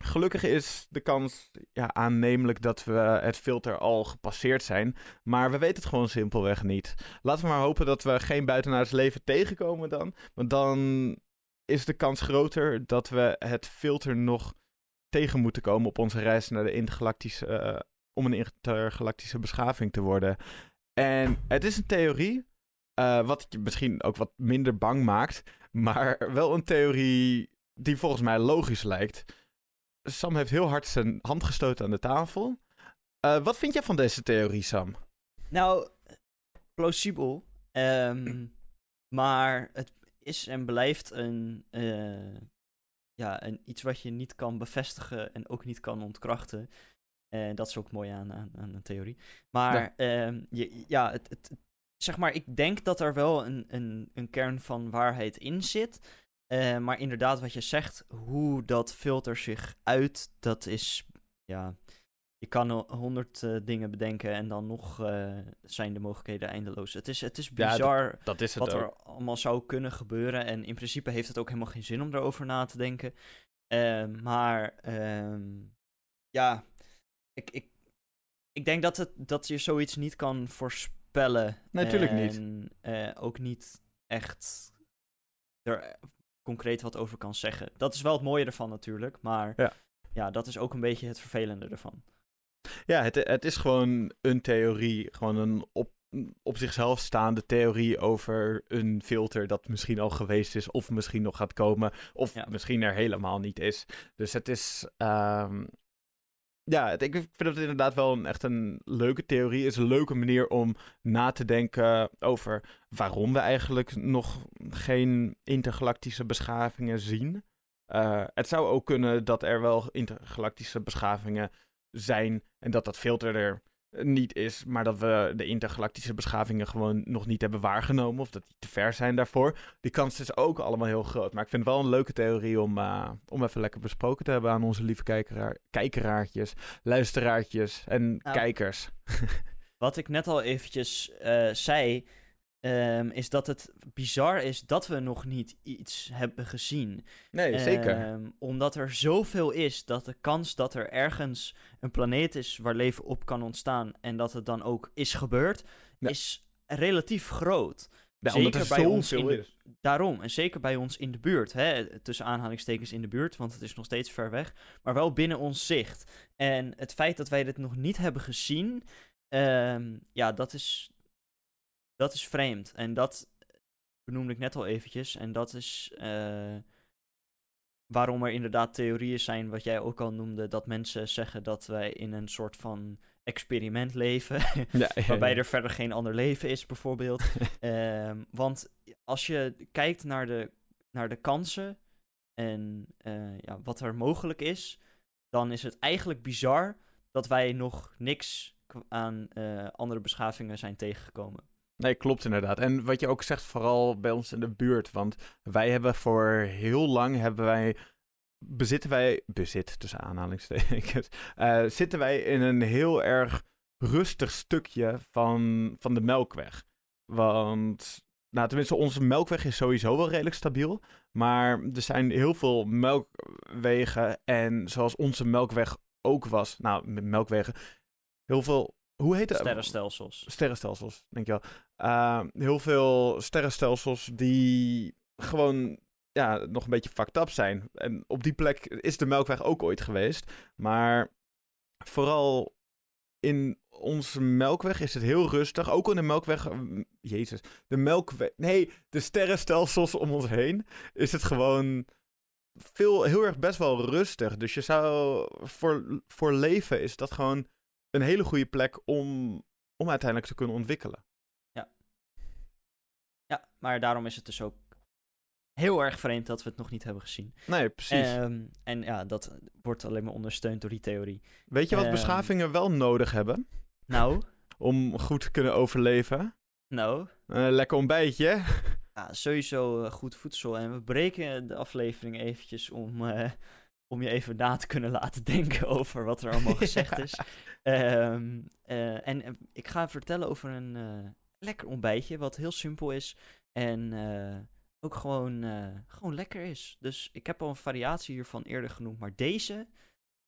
Speaker 1: Gelukkig is de kans ja, aannemelijk dat we het filter al gepasseerd zijn. Maar we weten het gewoon simpelweg niet. Laten we maar hopen dat we geen buitenaards leven tegenkomen dan. Want dan is de kans groter dat we het filter nog tegen moeten komen op onze reis naar de intergalactische. Uh, om een intergalactische beschaving te worden. En het is een theorie. Uh, wat je misschien ook wat minder bang maakt. Maar wel een theorie die volgens mij logisch lijkt. Sam heeft heel hard zijn hand gestoten aan de tafel. Uh, wat vind jij van deze theorie, Sam?
Speaker 2: Nou, plausibel. Um, maar het is en blijft een, uh, ja, een, iets wat je niet kan bevestigen en ook niet kan ontkrachten. En dat is ook mooi aan, aan, aan een theorie. Maar ja, um, je, ja het, het, zeg maar, ik denk dat er wel een, een, een kern van waarheid in zit. Uh, maar inderdaad, wat je zegt, hoe dat filter zich uit, dat is, ja, je kan honderd uh, dingen bedenken en dan nog uh, zijn de mogelijkheden eindeloos. Het is, het is bizar
Speaker 1: ja, dat, dat is het
Speaker 2: wat
Speaker 1: ook.
Speaker 2: er allemaal zou kunnen gebeuren. En in principe heeft het ook helemaal geen zin om erover na te denken. Ehm, maar um, ja, ik, ik, ik denk dat, het, dat je zoiets niet kan voorspellen.
Speaker 1: Natuurlijk
Speaker 2: en, niet. Uh, ook niet echt er concreet wat over kan zeggen. Dat is wel het mooie ervan natuurlijk, maar ja, ja dat is ook een beetje het vervelende ervan.
Speaker 1: Ja, het, het is gewoon een theorie, gewoon een op, op zichzelf staande theorie over een filter dat misschien al geweest is, of misschien nog gaat komen, of ja. misschien er helemaal niet is. Dus het is. Um, ja, ik vind het inderdaad wel een, echt een leuke theorie. Het is een leuke manier om na te denken over waarom we eigenlijk nog geen intergalactische beschavingen zien. Uh, het zou ook kunnen dat er wel intergalactische beschavingen zijn en dat dat filter er niet is, maar dat we de intergalactische beschavingen gewoon nog niet hebben waargenomen of dat die te ver zijn daarvoor. Die kans is ook allemaal heel groot. Maar ik vind het wel een leuke theorie om, uh, om even lekker besproken te hebben aan onze lieve kijkeraar, kijkeraartjes, luisteraartjes en nou, kijkers.
Speaker 2: Wat ik net al eventjes uh, zei, Um, is dat het bizar is dat we nog niet iets hebben gezien.
Speaker 1: Nee, zeker.
Speaker 2: Um, omdat er zoveel is dat de kans dat er ergens een planeet is waar leven op kan ontstaan en dat het dan ook is gebeurd, ja. is relatief groot.
Speaker 1: Ja, zeker bij ons in de, is.
Speaker 2: Daarom, en zeker bij ons in de buurt. Hè, tussen aanhalingstekens in de buurt, want het is nog steeds ver weg. Maar wel binnen ons zicht. En het feit dat wij dit nog niet hebben gezien, um, ja, dat is, dat is vreemd. En dat benoemde ik net al eventjes. En dat is uh, waarom er inderdaad theorieën zijn, wat jij ook al noemde, dat mensen zeggen dat wij in een soort van experiment leven. Ja, ja, waarbij er verder geen ander leven is, bijvoorbeeld. um, want als je kijkt naar de, naar de kansen en uh, ja, wat er mogelijk is, dan is het eigenlijk bizar dat wij nog niks aan uh, andere beschavingen zijn tegengekomen.
Speaker 1: Nee, klopt inderdaad. En wat je ook zegt, vooral bij ons in de buurt. Want wij hebben voor heel lang hebben wij. Bezitten wij. Bezit tussen aanhalingstekens. Uh, zitten wij in een heel erg rustig stukje van, van de melkweg. Want. Nou, tenminste, onze melkweg is sowieso wel redelijk stabiel. Maar er zijn heel veel melkwegen. En zoals onze melkweg ook was. Nou, melkwegen. Heel veel hoe heet het?
Speaker 2: Sterrenstelsels.
Speaker 1: Sterrenstelsels, denk je wel. Uh, heel veel sterrenstelsels die gewoon ja, nog een beetje fucked up zijn. En op die plek is de Melkweg ook ooit geweest. Maar vooral in onze Melkweg is het heel rustig. Ook in de Melkweg. Jezus. De Melkweg. Nee, de sterrenstelsels om ons heen. Is het gewoon. Veel, heel erg best wel rustig. Dus je zou. Voor, voor leven is dat gewoon een hele goede plek om, om uiteindelijk te kunnen ontwikkelen.
Speaker 2: maar daarom is het dus ook heel erg vreemd dat we het nog niet hebben gezien.
Speaker 1: Nee, precies.
Speaker 2: Ehm, en ja, dat wordt alleen maar ondersteund door die theorie.
Speaker 1: Weet je wat
Speaker 2: ehm,
Speaker 1: beschavingen wel nodig hebben
Speaker 2: Nou,
Speaker 1: om goed te kunnen overleven?
Speaker 2: nou,
Speaker 1: Een lekker ontbijtje.
Speaker 2: ja, sowieso eh, goed voedsel. En we breken de aflevering eventjes om, eh, om je even na te kunnen laten denken over wat er allemaal gezegd is. Ehm, eh, en ik ga vertellen over een eh, lekker ontbijtje, wat heel simpel is. En eh, ook gewoon, eh, gewoon lekker is. Dus ik heb al een variatie hiervan eerder genoemd. Maar deze,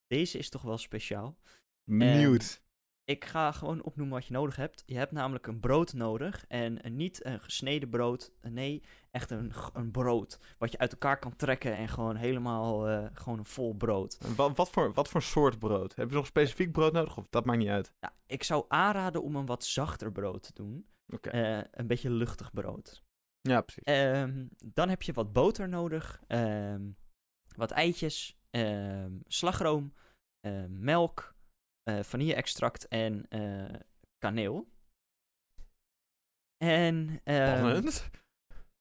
Speaker 2: deze is toch wel speciaal.
Speaker 1: Benieuwd.
Speaker 2: Ik ga gewoon opnoemen wat je nodig hebt. Je hebt namelijk een brood nodig. En niet een gesneden brood. Nee, echt een, een brood. Wat je uit elkaar kan trekken en gewoon helemaal eh, gewoon een vol brood.
Speaker 1: Wat, wat, voor, wat voor soort brood? Heb je nog specifiek brood nodig? Of dat maakt niet uit.
Speaker 2: Ja, ik zou aanraden om een wat zachter brood te doen.
Speaker 1: Oké.
Speaker 2: Eh, een beetje luchtig brood.
Speaker 1: Ja, precies.
Speaker 2: Ehm, dan heb je wat boter nodig. ehm, wat eitjes. ehm, slagroom. melk. Eh vanille-extract en eh, kaneel. En ehm,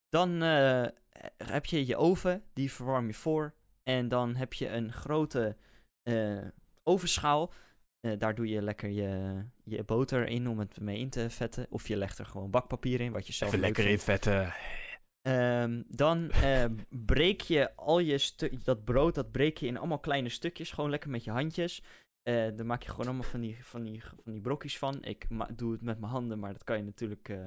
Speaker 2: dan eh, heb je je oven, die verwarm je voor. En dan heb je een grote ovenschaal. Daar doe je lekker je, je boter in om het mee in te vetten. Of je legt er gewoon bakpapier in, wat je zelf
Speaker 1: Even lekker in vetten.
Speaker 2: Ehm, dan eh, breek je al je dat brood, dat breek je in allemaal kleine stukjes, gewoon lekker met je handjes. Eh dan maak je gewoon allemaal van die, van die, van die brokjes van. Ik doe het met mijn handen, maar dat kan je natuurlijk eh,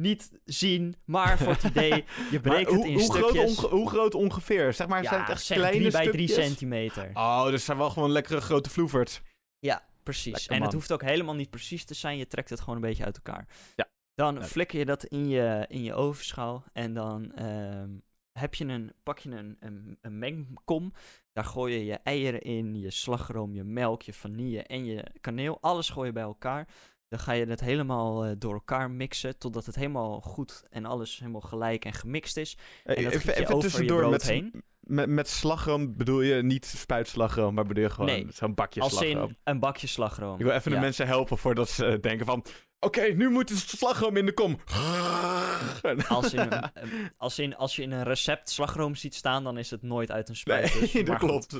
Speaker 2: niet zien. Maar voor het idee, je breekt het in
Speaker 1: hoe, groot
Speaker 2: stukjes.
Speaker 1: onge- hoe groot ongeveer? Zeg maar, zijn het echt kleine
Speaker 2: 3 bij 3
Speaker 1: stukjes?
Speaker 2: centimeter.
Speaker 1: Oh, dus zijn wel gewoon lekkere grote vloeverts.
Speaker 2: Ja, precies.
Speaker 1: Lekker,
Speaker 2: en het hoeft ook helemaal niet precies te zijn. Je trekt het gewoon een beetje uit elkaar.
Speaker 1: Ja.
Speaker 2: Dan flikker je dat in je, in je ovenschaal. En dan ehm, heb je een, pak je een, een, een mengkom. Daar gooi je je eieren in, je slagroom, je melk, je vanille en je kaneel. Alles gooi je bij elkaar. Dan ga je het helemaal eh, door elkaar mixen. Totdat het helemaal goed en alles helemaal gelijk en gemixt is. En dat
Speaker 1: even
Speaker 2: je
Speaker 1: even
Speaker 2: over je
Speaker 1: tussendoor,
Speaker 2: brood
Speaker 1: met,
Speaker 2: heen.
Speaker 1: Met, met slagroom bedoel je niet spuitslagroom, maar bedoel je gewoon
Speaker 2: Nee,
Speaker 1: zo'n bakje
Speaker 2: Als
Speaker 1: slagroom.
Speaker 2: in een bakje slagroom.
Speaker 1: Ik wil even
Speaker 2: Ja.
Speaker 1: de mensen helpen voordat ze eh, denken van... Oké, nu moet de slagroom in de kom.
Speaker 2: Als, in een, een- als, in, als je in een recept slagroom ziet staan, dan is het nooit uit een spuit.
Speaker 1: Nee,
Speaker 2: dus,
Speaker 1: dat klopt.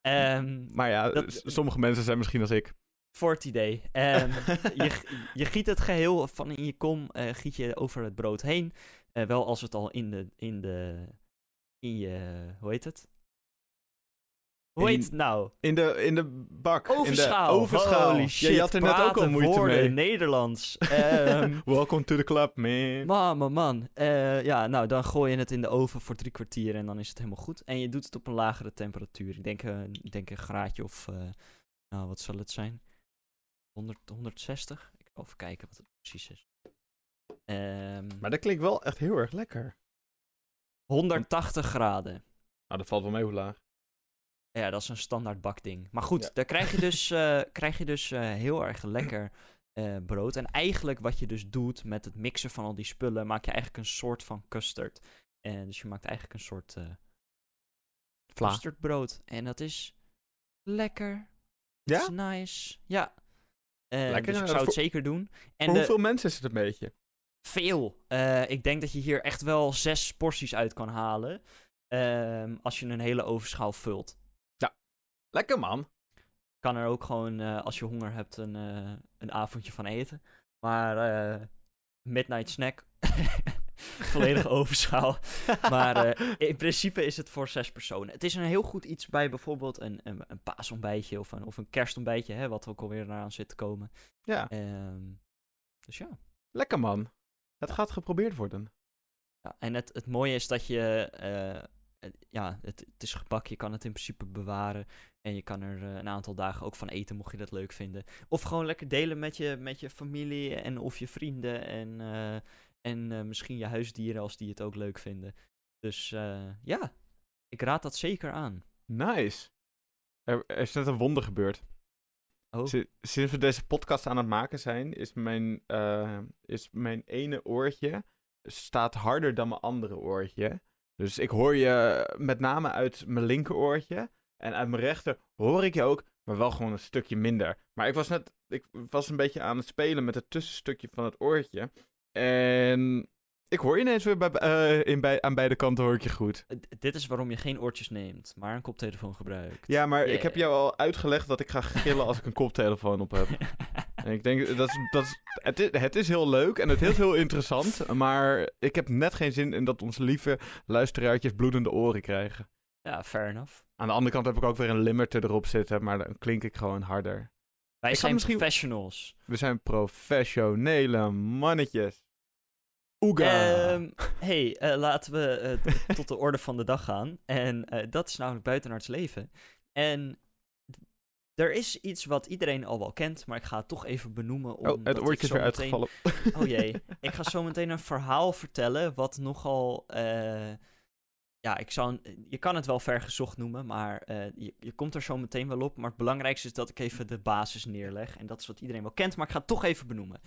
Speaker 2: Ehm,
Speaker 1: Maar ja,
Speaker 2: Dat-
Speaker 1: sommige mensen zijn misschien als ik.
Speaker 2: voor het idee. Ehm, je, je giet het geheel van in je kom, eh, giet je over het brood heen. Eh, wel als het al in de, in de, in je, hoe heet het? Hoe heet het nou?
Speaker 1: In de, in de bak.
Speaker 2: Ovenschaal.
Speaker 1: In de ovenschaal.
Speaker 2: Holy
Speaker 1: Ja,
Speaker 2: shit,
Speaker 1: je had er net ook al moeite
Speaker 2: woorden,
Speaker 1: mee.
Speaker 2: Nederlands. Ehm,
Speaker 1: Welcome to the club, man.
Speaker 2: Man, man, man. Eh, ja, nou, dan gooi je het in de oven voor drie kwartier en dan is het helemaal goed. En je doet het op een lagere temperatuur. Ik denk, eh, ik denk een graadje of, eh, nou, wat zal het zijn? 100, 160? Ik zal even kijken wat het precies is. Ehm,
Speaker 1: Maar dat klinkt wel echt heel erg lekker.
Speaker 2: 180 graden.
Speaker 1: Nou, dat valt wel mee hoe laag.
Speaker 2: Ja, dat is een standaard bakding. Maar goed,
Speaker 1: Ja.
Speaker 2: daar krijg je dus, eh, krijg je dus eh, heel erg lekker eh, brood. En eigenlijk wat je dus doet met het mixen van al die spullen, maak je eigenlijk een soort van custard. En dus je maakt eigenlijk een soort custardbrood. En dat is lekker.
Speaker 1: Ja?
Speaker 2: Is nice. Ja.
Speaker 1: Lekker,
Speaker 2: dus ik zou het zeker doen. En de-
Speaker 1: hoeveel mensen is het een beetje?
Speaker 2: veel. Ik denk dat je hier echt wel zes porties uit kan halen. ehm, als je een hele ovenschaal vult.
Speaker 1: Lekker, man.
Speaker 2: kan er ook gewoon, eh, als je honger hebt, een, eh, een avondje van eten. Maar eh, midnight snack, volledige ovenschaal. Maar in principe is het voor zes personen. Het is een heel goed iets bij bijvoorbeeld een, een, een paasontbijtje of een, of een kerstontbijtje, hè, wat ook alweer eraan zit te komen.
Speaker 1: Ja,
Speaker 2: Ehm, dus ja.
Speaker 1: lekker, man. Het gaat geprobeerd worden.
Speaker 2: ja. En het, het mooie is dat je, eh, ja, het, het is gebak, je kan het in principe bewaren. En je kan er eh, een aantal dagen ook van eten, mocht je dat leuk vinden. Of gewoon lekker delen met je, met je familie en of je vrienden en, eh, en eh, misschien je huisdieren als die het ook leuk vinden. Dus ja, ik raad dat zeker aan.
Speaker 1: Nice. Er, er is net een wonder gebeurd.
Speaker 2: Oh,
Speaker 1: Si- Sinds we deze podcast aan het maken zijn, is mijn, is mijn ene oortje staat harder dan mijn andere oortje. Dus ik hoor je met name uit mijn linkeroortje. En uit mijn rechter hoor ik je ook, maar wel gewoon een stukje minder. Maar ik was net, ik was een beetje aan het spelen met het tussenstukje van het oortje. En ik hoor je ineens weer bij, eh, in bij, aan beide kanten hoor ik je goed.
Speaker 2: Eh, dit is waarom je geen oortjes neemt, maar een koptelefoon gebruikt.
Speaker 1: Ja, maar ik heb jou al uitgelegd dat ik ga gillen als ik een koptelefoon op heb. En ik denk, dat dat het, is, het is heel leuk en het is heel interessant, maar ik heb net geen zin in dat onze lieve luisteraartjes bloedende oren krijgen.
Speaker 2: ja, fair enough.
Speaker 1: Aan de andere kant heb ik ook weer een limiter erop zitten, maar dan klink ik gewoon harder.
Speaker 2: Wij
Speaker 1: Ik
Speaker 2: zijn
Speaker 1: misschien-
Speaker 2: professionals.
Speaker 1: We zijn professionele mannetjes. Oega!
Speaker 2: Ehm, hey, eh, laten we eh, tot de orde van de dag gaan. En eh, dat is namelijk buitenaards leven. En er is iets wat iedereen al wel kent, maar ik ga het toch even benoemen.
Speaker 1: oh, het oortje is weer uitgevallen.
Speaker 2: Oh jee, ik ga zo meteen een verhaal vertellen wat nogal... eh, ja, ik zou, je kan het wel vergezocht noemen, maar eh, je, je komt er zo meteen wel op. Maar het belangrijkste is dat ik even de basis neerleg. En dat is wat iedereen wel kent, maar ik ga het toch even benoemen.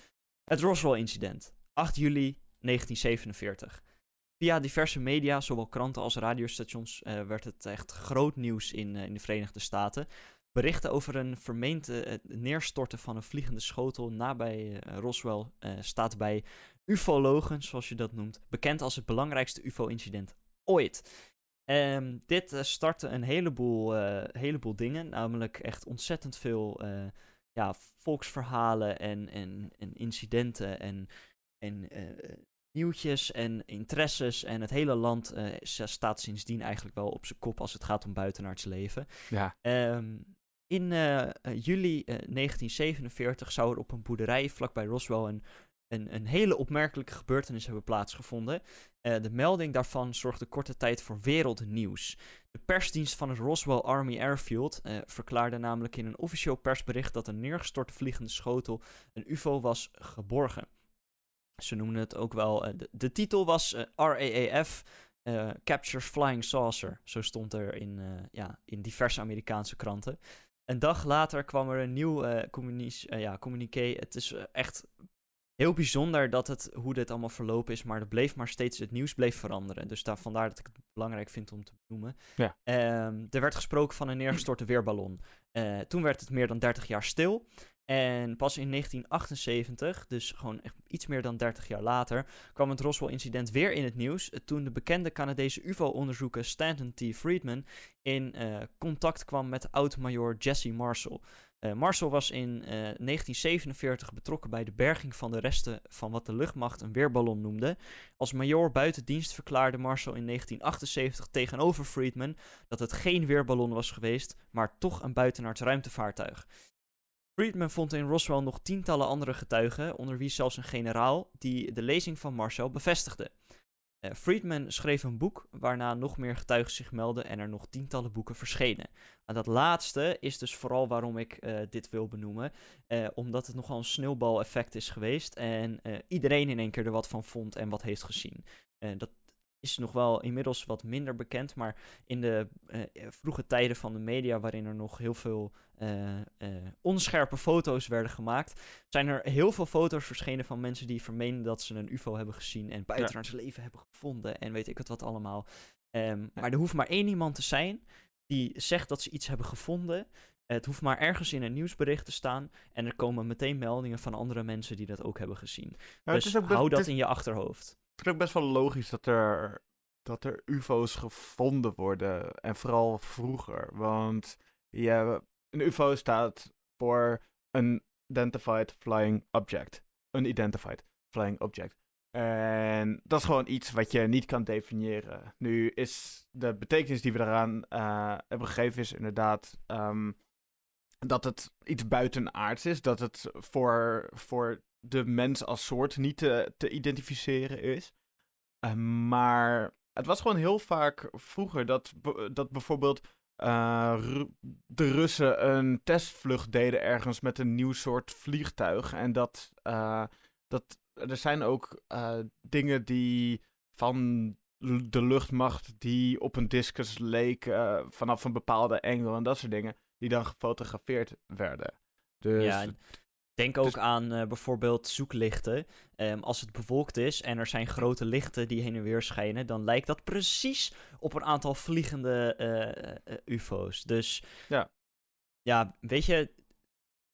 Speaker 2: Het Roswell-incident, 8 juli 1947. Via diverse media, zowel kranten als radiostations, eh, werd het echt groot nieuws in, in de Verenigde Staten. Berichten over een vermeend eh, neerstorten van een vliegende schotel nabij eh, Roswell eh, staat bij ufologen, zoals je dat noemt, bekend als het belangrijkste UFO-incident ooit. Ehm, dit startte een heleboel, heleboel dingen, namelijk echt ontzettend veel ja, volksverhalen en, en, en incidenten en, en nieuwtjes en interesses. En het hele land staat sindsdien eigenlijk wel op zijn kop als het gaat om buitenaards leven.
Speaker 1: Ja,
Speaker 2: Ehm, in eh, eh, juli eh, 1947 zou er op een boerderij vlakbij Roswell een, een, een hele opmerkelijke gebeurtenis hebben plaatsgevonden. Eh, de melding daarvan zorgde korte tijd voor wereldnieuws. De persdienst van het Roswell Army Airfield eh, verklaarde namelijk in een officieel persbericht dat een neergestorte vliegende schotel een UFO was geborgen. Ze noemden het ook wel. eh, de, de titel was eh, RAAF eh, Captures Flying Saucer. Zo stond er in, eh, ja, in diverse Amerikaanse kranten. Een dag later kwam er een nieuw eh, ja, communiqué. Het is eh, echt heel bijzonder dat het, hoe dit allemaal verlopen is. Maar er bleef maar steeds, het nieuws bleef veranderen. Dus daar, vandaar dat ik het belangrijk vind om te benoemen.
Speaker 1: Ja.
Speaker 2: Ehm, er werd gesproken van een neergestorte weerballon. Toen werd het meer dan 30 jaar stil. En pas in 1978, dus gewoon echt iets meer dan 30 jaar later, kwam het Roswell-incident weer in het nieuws. eh, Toen de bekende Canadese UFO-onderzoeker Stanton T. Friedman in eh, contact kwam met oud-major Jesse Marshall. Eh, Marshall was in eh, 1947 betrokken bij de berging van de resten van wat de luchtmacht een weerballon noemde. Als major buiten dienst verklaarde Marshall in 1978 tegenover Friedman dat het geen weerballon was geweest, maar toch een buitenaards ruimtevaartuig. Friedman vond in Roswell nog tientallen andere getuigen, onder wie zelfs een generaal, die de lezing van Marshall bevestigde. Eh, Friedman schreef een boek waarna nog meer getuigen zich meldden en er nog tientallen boeken verschenen. En dat laatste is dus vooral waarom ik eh, dit wil benoemen, eh, omdat het nogal een sneeuwbaleffect is geweest en iedereen in één keer er wat van vond en wat heeft gezien. Dat is nog wel inmiddels wat minder bekend, maar in de eh, vroege tijden van de media, waarin er nog heel veel eh, eh, onscherpe foto's werden gemaakt, zijn er heel veel foto's verschenen van mensen die vermenen dat ze een UFO hebben gezien en buitenaards leven hebben gevonden en weet ik het wat allemaal. Ehm, Maar er hoeft maar één iemand te zijn die zegt dat ze iets hebben gevonden. Het hoeft maar ergens in een nieuwsbericht te staan en er komen meteen meldingen van andere mensen die dat ook hebben gezien.
Speaker 1: Nou,
Speaker 2: dus hou dat in je achterhoofd.
Speaker 1: Het is ook best wel logisch dat er, dat er UFO's gevonden worden. En vooral vroeger. Want ja, een UFO staat voor Unidentified Flying Object. Unidentified Flying Object. En dat is gewoon iets wat je niet kan definiëren. Nu is de betekenis die we eraan eh, hebben gegeven, is inderdaad ehm, dat het iets buitenaards is. Dat het voor, voor de mens als soort niet te, te identificeren is. Uh, maar het was gewoon heel vaak vroeger dat, dat bijvoorbeeld uh, Ru de Russen een testvlucht deden ergens met een nieuw soort vliegtuig. En dat, uh, dat er zijn ook dingen die van de luchtmacht die op een discus leken vanaf een bepaalde engel en dat soort dingen, die dan gefotografeerd werden. Dus
Speaker 2: ja, Denk ook dus... aan uh, bijvoorbeeld zoeklichten. Um, als het bewolkt is en er zijn grote lichten die heen en weer schijnen, dan lijkt dat precies op een aantal vliegende uh, uh, UFO's. Dus
Speaker 1: ja.
Speaker 2: ja, weet je,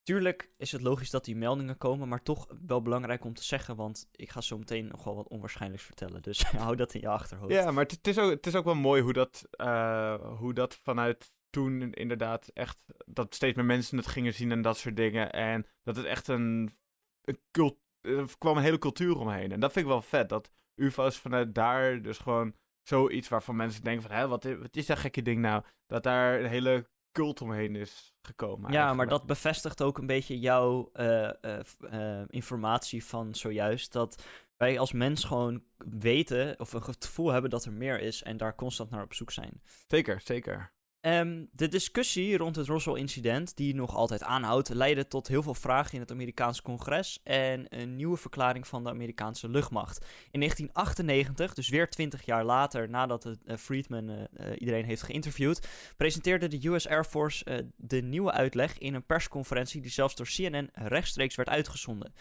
Speaker 2: Tuurlijk is het logisch dat die meldingen komen, maar toch wel belangrijk om te zeggen, want ik ga zo meteen nog wel wat onwaarschijnlijks vertellen. Dus hou dat in je achterhoofd.
Speaker 1: Ja, maar het, is, ook, het is ook wel mooi hoe dat, eh, hoe dat vanuit toen inderdaad echt, dat steeds meer mensen het gingen zien en dat soort dingen. En dat het echt een, een cult, er kwam een hele cultuur omheen. En dat vind ik wel vet, dat UFO's vanuit daar dus gewoon zoiets waarvan mensen denken van, hé, wat, is- wat is dat gekke ding nou? Dat daar een hele cult omheen is gekomen.
Speaker 2: Ja, maar dat bevestigt ook een beetje jouw eh, eh, eh, informatie van zojuist. Dat wij als mens gewoon weten of een gevoel hebben dat er meer is en daar constant naar op zoek zijn.
Speaker 1: Zeker, zeker.
Speaker 2: Ehm, de discussie rond het Roswell-incident, die nog altijd aanhoudt, leidde tot heel veel vragen in het Amerikaanse congres en een nieuwe verklaring van de Amerikaanse luchtmacht. In 1998, dus weer 20 jaar later nadat het, eh, Friedman eh, eh, iedereen heeft geïnterviewd, presenteerde de US Air Force de nieuwe uitleg in een persconferentie die zelfs door CNN rechtstreeks werd uitgezonden.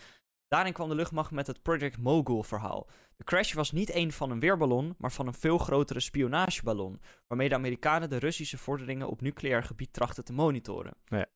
Speaker 2: Daarin kwam de luchtmacht met het Project Mogul-verhaal. De crash was niet één van een weerballon, maar van een veel grotere spionageballon waarmee de Amerikanen de Russische vorderingen op nucleair gebied trachten te monitoren.
Speaker 1: Ja.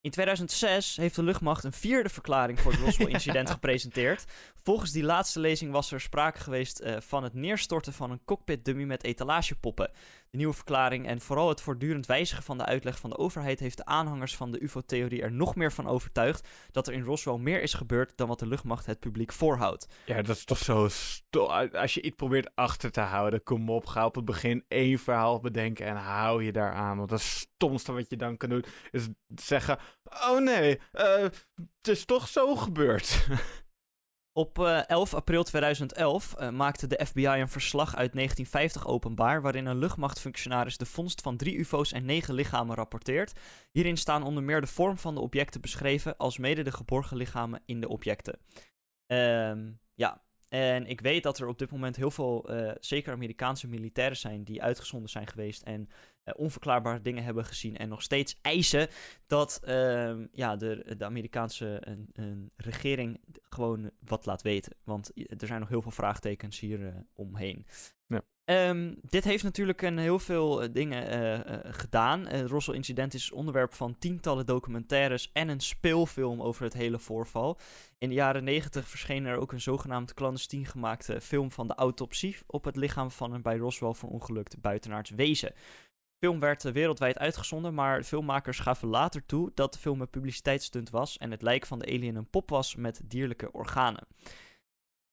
Speaker 2: In 2006 heeft de luchtmacht een vierde verklaring voor het Roswell-incident gepresenteerd. Volgens die laatste lezing was er sprake geweest eh, van het neerstorten van een cockpit-dummy met etalagepoppen. De nieuwe verklaring en vooral het voortdurend wijzigen van de uitleg van de overheid heeft de aanhangers van de UFO-theorie er nog meer van overtuigd dat er in Roswell meer is gebeurd dan wat de luchtmacht het publiek voorhoudt.
Speaker 1: Ja, dat is toch zo Als je iets probeert achter te houden, kom op, ga op het begin één verhaal bedenken en hou je daar aan. Want het stomste wat je dan kan doen, is zeggen, oh nee, eh, het is toch zo gebeurd.
Speaker 2: Op eh, 11 april 2011 eh, maakte de FBI een verslag uit 1950 openbaar, waarin een luchtmachtfunctionaris de vondst van drie UFO's en negen lichamen rapporteert. Hierin staan onder meer de vorm van de objecten beschreven, als mede de geborgen lichamen in de objecten. Ehm, ja, en ik weet dat er op dit moment heel veel, eh, zeker Amerikaanse militairen zijn, die uitgezonden zijn geweest en eh, onverklaarbare dingen hebben gezien en nog steeds eisen dat ehm, ja, de, de Amerikaanse een, een regering gewoon wat laat weten. Want er zijn nog heel veel vraagtekens hier eh, omheen.
Speaker 1: Ja.
Speaker 2: Ehm, dit heeft natuurlijk een heel veel eh, dingen eh, gedaan. Het Roswell-incident is onderwerp van tientallen documentaires en een speelfilm over het hele voorval. In de jaren negentig verscheen er ook een zogenaamd clandestien gemaakte film van de autopsie op het lichaam van een bij Roswell verongelukt buitenaards wezen. Film werd eh, wereldwijd uitgezonden, maar filmmakers gaven later toe dat de film een publiciteitsstunt was en het lijk van de alien een pop was met dierlijke organen.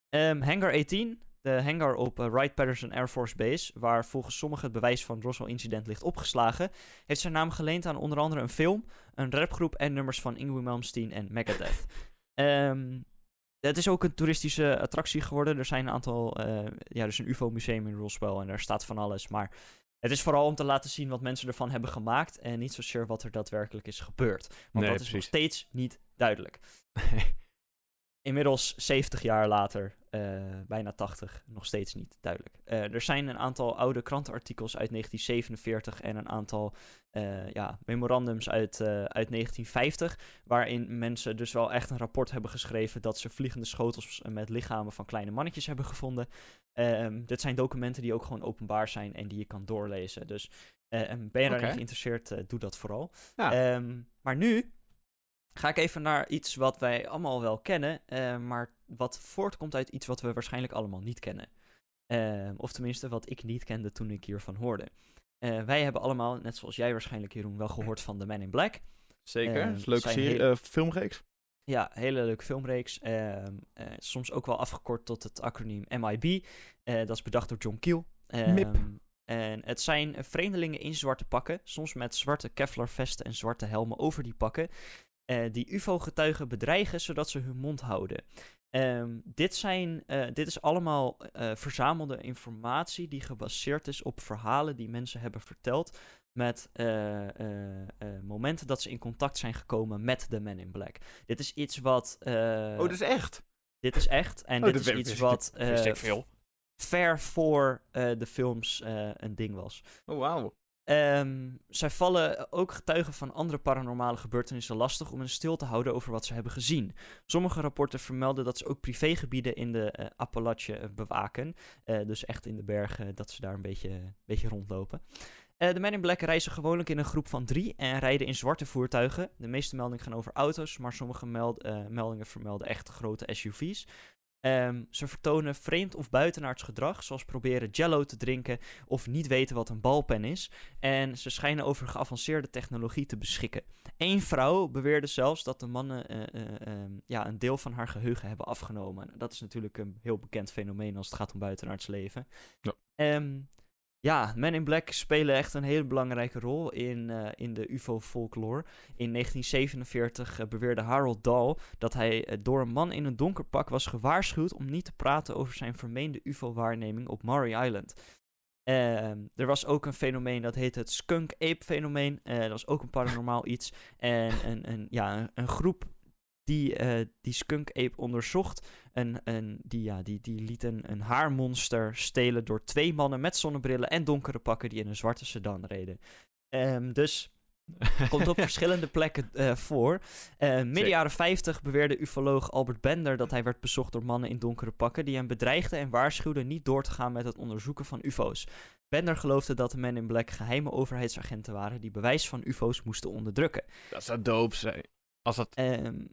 Speaker 2: Ehm, hangar 18, de hangar op eh, Wright-Patterson Air Force Base, waar volgens sommigen het bewijs van het Roswell-incident ligt opgeslagen, heeft zijn naam geleend aan onder andere een film, een rapgroep en nummers van Ingrid Malmsteen en Megadeth. Ehm, het is ook een toeristische attractie geworden. Er zijn een aantal, eh, ja, is een UFO-museum in Roswell en daar staat van alles, maar het is vooral om te laten zien wat mensen ervan hebben gemaakt en niet zozeer wat er daadwerkelijk is gebeurd. Want
Speaker 1: Nee,
Speaker 2: dat is nog steeds niet duidelijk. Inmiddels 70 jaar later, eh, bijna 80, nog steeds niet duidelijk. Eh, er zijn een aantal oude krantenartikels uit 1947 en een aantal eh, ja, memorandums uit, uit 1950, waarin mensen dus wel echt een rapport hebben geschreven dat ze vliegende schotels met lichamen van kleine mannetjes hebben gevonden. Ehm, dit zijn documenten die ook gewoon openbaar zijn en die je kan doorlezen. Dus eh, en ben je daarin
Speaker 1: Oké.
Speaker 2: geïnteresseerd, doe dat vooral.
Speaker 1: Ja.
Speaker 2: Ehm, maar nu ga ik even naar iets wat wij allemaal wel kennen, eh, maar wat voortkomt uit iets wat we waarschijnlijk allemaal niet kennen. Ehm, of tenminste, wat ik niet kende toen ik hiervan hoorde. Eh, wij hebben allemaal, net zoals jij waarschijnlijk, Jeroen, wel gehoord van The Man in Black.
Speaker 1: Zeker, is een leuke serie, eh, filmreeks.
Speaker 2: Ja, hele leuke filmreeks. Ehm, eh, soms ook wel afgekort tot het acroniem MIB. Dat is bedacht door John Keel.
Speaker 1: MIP.
Speaker 2: En het zijn vreemdelingen in zwarte pakken, soms met zwarte Kevlar vesten en zwarte helmen over die pakken, eh, die UFO-getuigen bedreigen zodat ze hun mond houden. Ehm, dit, zijn, eh, dit is allemaal eh, verzamelde informatie die gebaseerd is op verhalen die mensen hebben verteld met eh, momenten dat ze in contact zijn gekomen met de Men in Black. Dit is iets wat...
Speaker 1: oh, dat is echt?
Speaker 2: Dit is echt. En
Speaker 1: Oh,
Speaker 2: dit is iets wat
Speaker 1: veel.
Speaker 2: ver voor de films een ding was.
Speaker 1: Oh, wauw.
Speaker 2: Ehm, zij vallen ook getuigen van andere paranormale gebeurtenissen lastig om een stil te houden over wat ze hebben gezien. Sommige rapporten vermelden dat ze ook privégebieden in de eh Appalachen eh, bewaken. Eh, dus echt in de bergen, dat ze daar een beetje, beetje rondlopen. De Men in Black reizen gewoonlijk in een groep van drie en rijden in zwarte voertuigen. De meeste meldingen gaan over auto's, maar sommige meld, meldingen vermelden echt grote SUV's. Ehm, ze vertonen vreemd of buitenaards gedrag, zoals proberen jello te drinken of niet weten wat een balpen is. En ze schijnen over geavanceerde technologie te beschikken. Eén vrouw beweerde zelfs dat de mannen eh, eh, ehm, ja, een deel van haar geheugen hebben afgenomen. Dat is natuurlijk een heel bekend fenomeen als het gaat om buitenaards leven.
Speaker 1: Ja.
Speaker 2: Ehm, ja, Men in Black spelen echt een hele belangrijke rol in, eh, in de UFO-folklore. In 1947 uh, beweerde Harold Dahl dat hij eh, door een man in een donker pak was gewaarschuwd om niet te praten over zijn vermeende UFO-waarneming op Maury Island. Ehm, er was ook een fenomeen dat heette het skunk ape fenomeen. Eh, dat was ook een paranormaal iets. En een, een, ja, een groep die eh, die skunk ape onderzocht. En, en die, ja, die, die liet een, een haarmonster stelen door twee mannen met zonnebrillen en donkere pakken die in een zwarte sedan reden. Ehm, dus komt op verschillende plekken eh, voor. Eh, midden jaren 50 beweerde ufoloog Albert Bender dat hij werd bezocht door mannen in donkere pakken die hem bedreigden en waarschuwden niet door te gaan met het onderzoeken van ufo's. Bender geloofde dat de Men in Black geheime overheidsagenten waren die bewijs van ufo's moesten onderdrukken.
Speaker 1: Dat zou dope zijn. Als dat
Speaker 2: Ehm,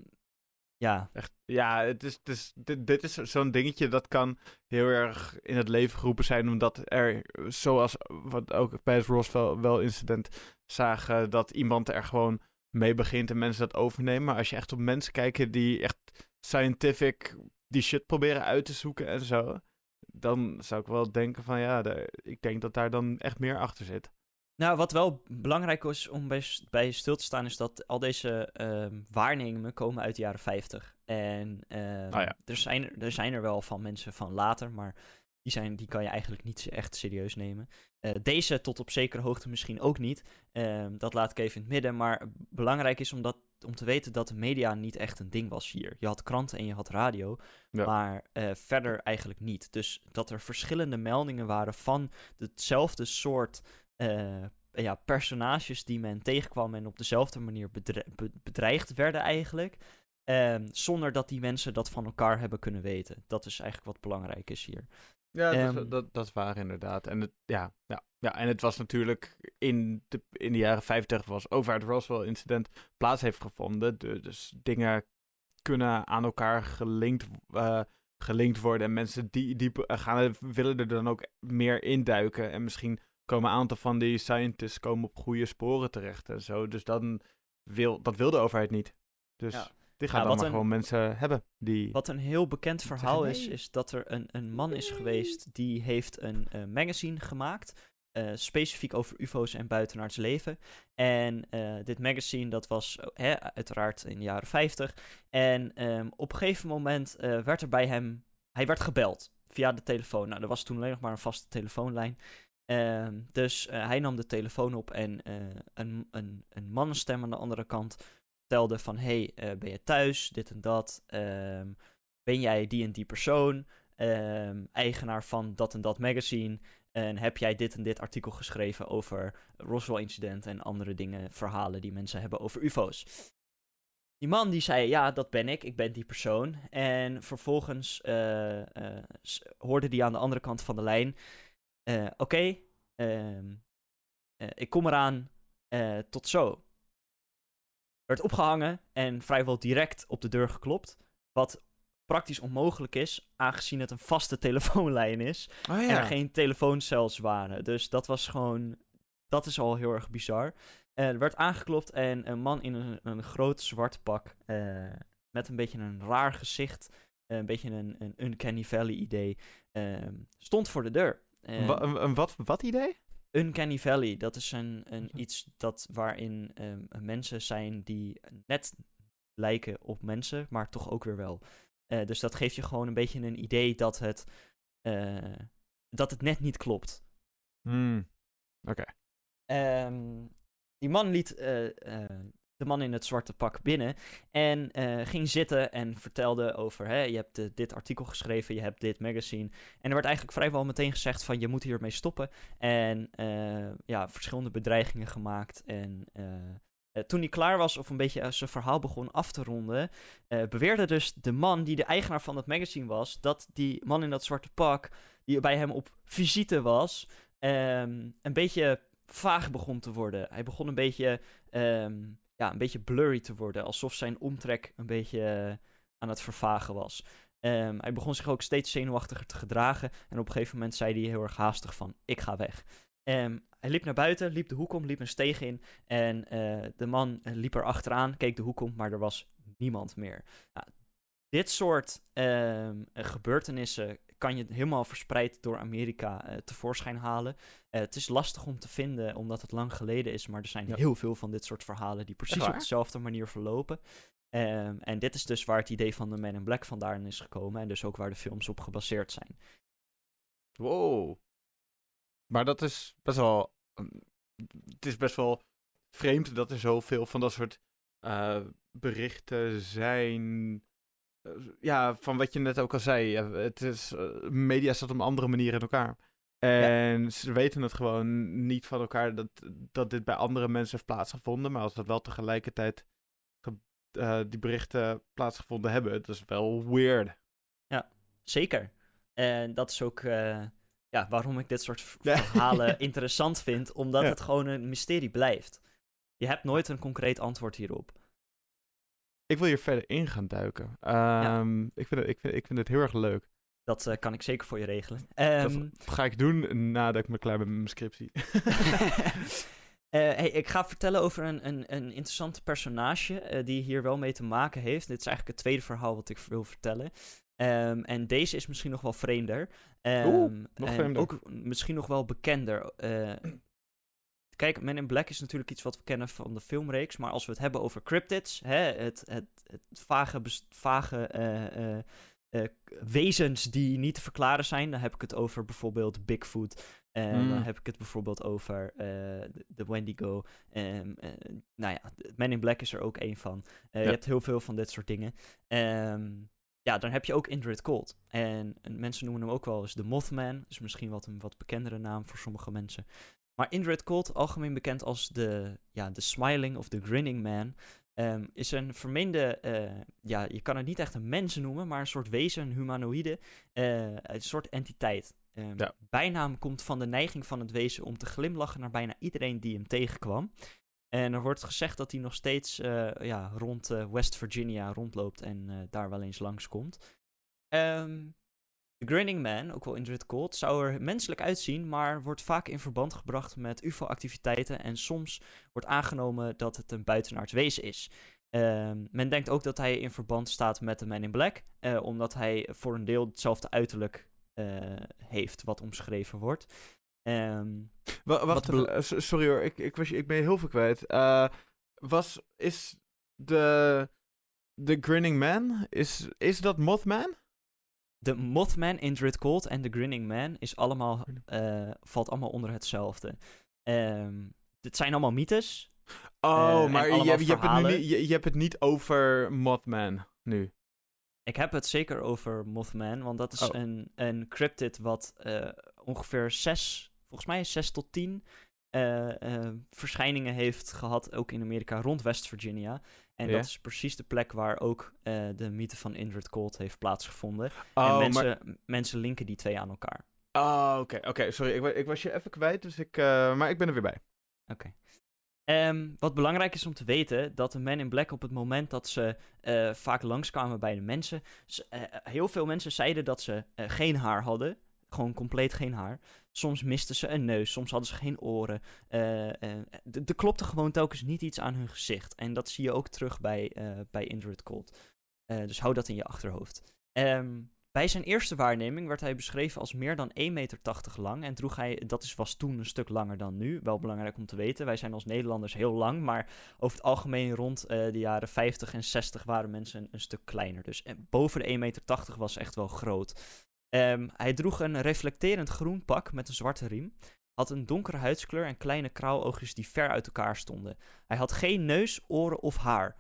Speaker 2: ja,
Speaker 1: echt... Ja, het is, het dit, dit is zo'n dingetje dat kan heel erg in het leven geroepen zijn. Omdat er, zoals wat ook bij het Roswell wel incident zagen, dat iemand er gewoon mee begint en mensen dat overnemen. Maar als je echt op mensen kijkt die echt scientific die shit proberen uit te zoeken en zo. Dan zou ik wel denken van ja, ik denk dat daar dan echt meer achter zit.
Speaker 2: Nou, wat wel belangrijk is om bij, bij stil te staan, is dat al deze ehm, waarnemingen komen uit de jaren 50. En ehm,
Speaker 1: Ah ja.
Speaker 2: er, zijn, er- zijn er wel van mensen van later, maar die, zijn, die kan je eigenlijk niet echt serieus nemen. Eh, deze tot op zekere hoogte misschien ook niet. Ehm, dat laat ik even in het midden. Maar belangrijk is om, dat, om te weten dat de media niet echt een ding was hier. Je had kranten en je had radio,
Speaker 1: Ja.
Speaker 2: maar eh, verder eigenlijk niet. Dus dat er verschillende meldingen waren van hetzelfde soort eh, ja, personages die men tegenkwam en op dezelfde manier bedre- be- bedreigd werden eigenlijk. Ehm, zonder dat die mensen dat van elkaar hebben kunnen weten. Dat is eigenlijk wat belangrijk is hier.
Speaker 1: Ja, dat,
Speaker 2: Ehm,
Speaker 1: dat, dat waar inderdaad. En het, ja, ja, ja, en het was natuurlijk in de, in de jaren 50 was ook waar het Roswell-incident plaats heeft gevonden. De- dus dingen kunnen aan elkaar gelinkt, eh, gelinkt worden. En mensen die, die eh, gaan, willen er dan ook meer induiken. En misschien komen een aantal van die scientists komen op goede sporen terecht en zo. Dus dan wil, dat wil de overheid niet. Dus
Speaker 2: Ja.
Speaker 1: die gaan
Speaker 2: Ja,
Speaker 1: dan maar
Speaker 2: een-
Speaker 1: gewoon mensen hebben die...
Speaker 2: Wat een heel bekend verhaal is, is dat er een, een man is geweest die heeft een eh, magazine gemaakt. eh, specifiek over UFO's en buitenaards leven. En eh, dit magazine, dat was eh, hè, uiteraard in de jaren 50. En ehm, op een gegeven moment werd er bij hem. Hij werd gebeld via de telefoon. Nou, er was toen alleen nog maar een vaste telefoonlijn. Ehm, dus eh, hij nam de telefoon op en eh, een, een, een mannenstem aan de andere kant vertelde van... hey, eh, ben je thuis? Dit en dat. Ehm, ben jij die en die persoon? Ehm, eigenaar van dat en dat magazine? En heb jij dit en dit artikel geschreven over Roswell-incident en andere dingen, verhalen die mensen hebben over UFO's? Die man die zei, ja, dat ben ik, ik ben die persoon. En vervolgens hoorde die aan de andere kant van de lijn, eh, oké, ehm, eh, ik kom eraan, eh, tot zo. Werd opgehangen en vrijwel direct op de deur geklopt. Wat praktisch onmogelijk is, aangezien het een vaste telefoonlijn is.
Speaker 1: Oh
Speaker 2: En er geen telefooncels waren. Dus dat was gewoon. Dat is al heel erg bizar. Er werd aangeklopt en een man in een, een groot zwart pak. met een beetje een raar gezicht. een beetje een, een Uncanny Valley idee. ehm, stond voor de deur.
Speaker 1: Wa- een, wat, wat idee?
Speaker 2: Uncanny Valley, dat is een, een iets dat waarin ehm, mensen zijn die net lijken op mensen, maar toch ook weer wel. Eh, dus dat geeft je gewoon een beetje een idee dat het, eh, dat het net niet klopt.
Speaker 1: Hmm. Oké.
Speaker 2: Ehm, die man liet eh, de man in het zwarte pak binnen en eh, ging zitten en vertelde over, hè, je hebt eh, dit artikel geschreven, je hebt dit magazine. En er werd eigenlijk vrijwel meteen gezegd van, je moet hiermee stoppen. En eh, ja, verschillende bedreigingen gemaakt. En toen hij klaar was of een beetje eh, zijn verhaal begon af te ronden, beweerde dus de man die de eigenaar van het magazine was, dat die man in dat zwarte pak, die bij hem op visite was, ehm, een beetje vaag begon te worden. Hij begon een beetje, ehm, ja, een beetje blurry te worden. Alsof zijn omtrek een beetje eh, aan het vervagen was. Ehm, hij begon zich ook steeds zenuwachtiger te gedragen. En op een gegeven moment zei hij heel erg haastig van, ik ga weg. Ehm, hij liep naar buiten, liep de hoek om, liep een steeg in. En eh, de man eh, liep er achteraan, keek de hoek om, maar er was niemand meer. Nou, dit soort ehm, gebeurtenissen kan je helemaal verspreid door Amerika uh, tevoorschijn halen. het is lastig om te vinden, omdat het lang geleden is. Maar er zijn heel veel van dit soort verhalen die precies op dezelfde manier verlopen. Um, en dit is dus waar het idee van de Man in Black vandaan is gekomen. En dus ook waar de films op gebaseerd zijn.
Speaker 1: Wow. Maar dat is best wel. Het is best wel vreemd dat er zoveel van dat soort uh, berichten zijn. Uh, ja, van wat je net ook al zei. het is, uh, media staat op een andere manier in elkaar. En ja. ze weten het gewoon niet van elkaar dat, dat dit bij andere mensen heeft plaatsgevonden. Maar als dat wel tegelijkertijd uh, die berichten plaatsgevonden hebben. Het is wel weird.
Speaker 2: Ja, zeker. En dat is ook uh, ja, waarom ik dit soort verhalen interessant vind, omdat ja. het gewoon een mysterie blijft. Je hebt nooit een concreet antwoord hierop.
Speaker 1: Ik wil hier verder in gaan duiken. Um, ja. ik, vind het, ik, vind, ik vind het heel erg leuk.
Speaker 2: Dat uh, kan ik zeker voor je regelen.
Speaker 1: Um, dat ga ik doen nadat ik me klaar ben met mijn scriptie.
Speaker 2: Uh, hey, ik ga vertellen over een, een, een interessant personage uh, die hier wel mee te maken heeft. Dit is eigenlijk het tweede verhaal wat ik wil vertellen. Um, en deze is misschien nog wel vreemder. Um,
Speaker 1: Oeh, nog
Speaker 2: en
Speaker 1: vreemder.
Speaker 2: ook misschien nog wel bekender. Uh, kijk, Men in Black is natuurlijk iets wat we kennen van de filmreeks. Maar als we het hebben over cryptids, hè, het, het, het vage, vage uh, wezens die niet te verklaren zijn. Dan heb ik het over bijvoorbeeld Bigfoot. En mm. dan heb ik het bijvoorbeeld over uh, de Wendigo. Um, nou ja, Men in Black is er ook één van. Ja. Je hebt heel veel van dit soort dingen. Um, ja, dan heb je ook Indrid Cold. En, en, mensen noemen hem ook wel eens de Mothman. Dus misschien wat een wat bekendere naam voor sommige mensen. Maar Indrid Cold, algemeen bekend als de, ja, de Smiling of the Grinning Man... Um, is een vermeende, uh, ja, je kan het niet echt een mens noemen, maar een soort wezen, een humanoïde, uh, een soort entiteit. Um, ja. Bijnaam komt van de neiging van het wezen om te glimlachen naar bijna iedereen die hem tegenkwam. En er wordt gezegd dat hij nog steeds uh, ja, rond West Virginia rondloopt en daar wel eens langskomt. Um, de Grinning Man, ook wel Indrid Cold, zou er menselijk uitzien, maar wordt vaak in verband gebracht met UFO-activiteiten en soms wordt aangenomen dat het een buitenaards wezen is. Um, men denkt ook dat hij in verband staat met de Man in Black, uh, omdat hij voor een deel hetzelfde uiterlijk uh, heeft wat omschreven wordt. Um,
Speaker 1: wacht, wat sorry hoor, ik, ik, was, ik ben heel veel kwijt. Was, is de, de Grinning Man, is, is dat Mothman?
Speaker 2: De Mothman, Indrid Cold en de Grinning Man is allemaal, uh, valt allemaal onder hetzelfde. Um, dit zijn allemaal mythes.
Speaker 1: Oh, uh, maar je, je, hebt het nu, je, je hebt het niet over Mothman nu.
Speaker 2: Ik heb het zeker over Mothman, want dat is oh. een, een cryptid wat uh, ongeveer zes, volgens mij zes tot tien verschijningen heeft gehad, ook in Amerika, rond West Virginia. En yeah. dat is precies de plek waar ook uh, de mythe van Indrid Cold heeft plaatsgevonden.
Speaker 1: Oh,
Speaker 2: en mensen,
Speaker 1: maar...
Speaker 2: mensen linken die twee aan elkaar.
Speaker 1: Oh, oké. Okay, okay, sorry. Ik, ik, was je even kwijt, dus ik, uh, maar ik ben er weer bij.
Speaker 2: Oké. Okay. Um, wat belangrijk is om te weten, dat de Men in Black op het moment dat ze uh, vaak langskwamen bij de mensen, heel veel mensen zeiden dat ze geen haar hadden. Gewoon compleet geen haar. Soms misten ze een neus, soms hadden ze geen oren. Uh, er klopte gewoon telkens niet iets aan hun gezicht. En dat zie je ook terug bij, uh, bij Indrid Cold. dus hou dat in je achterhoofd. Um, bij zijn eerste waarneming werd hij beschreven als meer dan 1,80 meter lang. En droeg hij, dat is, was toen een stuk langer dan nu. Wel belangrijk om te weten. Wij zijn als Nederlanders heel lang. Maar over het algemeen rond de jaren 50 en 60 waren mensen een, een stuk kleiner. Dus boven de 1,80 meter was echt wel groot. Um, hij droeg een reflecterend groen pak met een zwarte riem. Had een donkere huidskleur en kleine krauwoogjes die ver uit elkaar stonden. Hij had geen neus, oren of haar.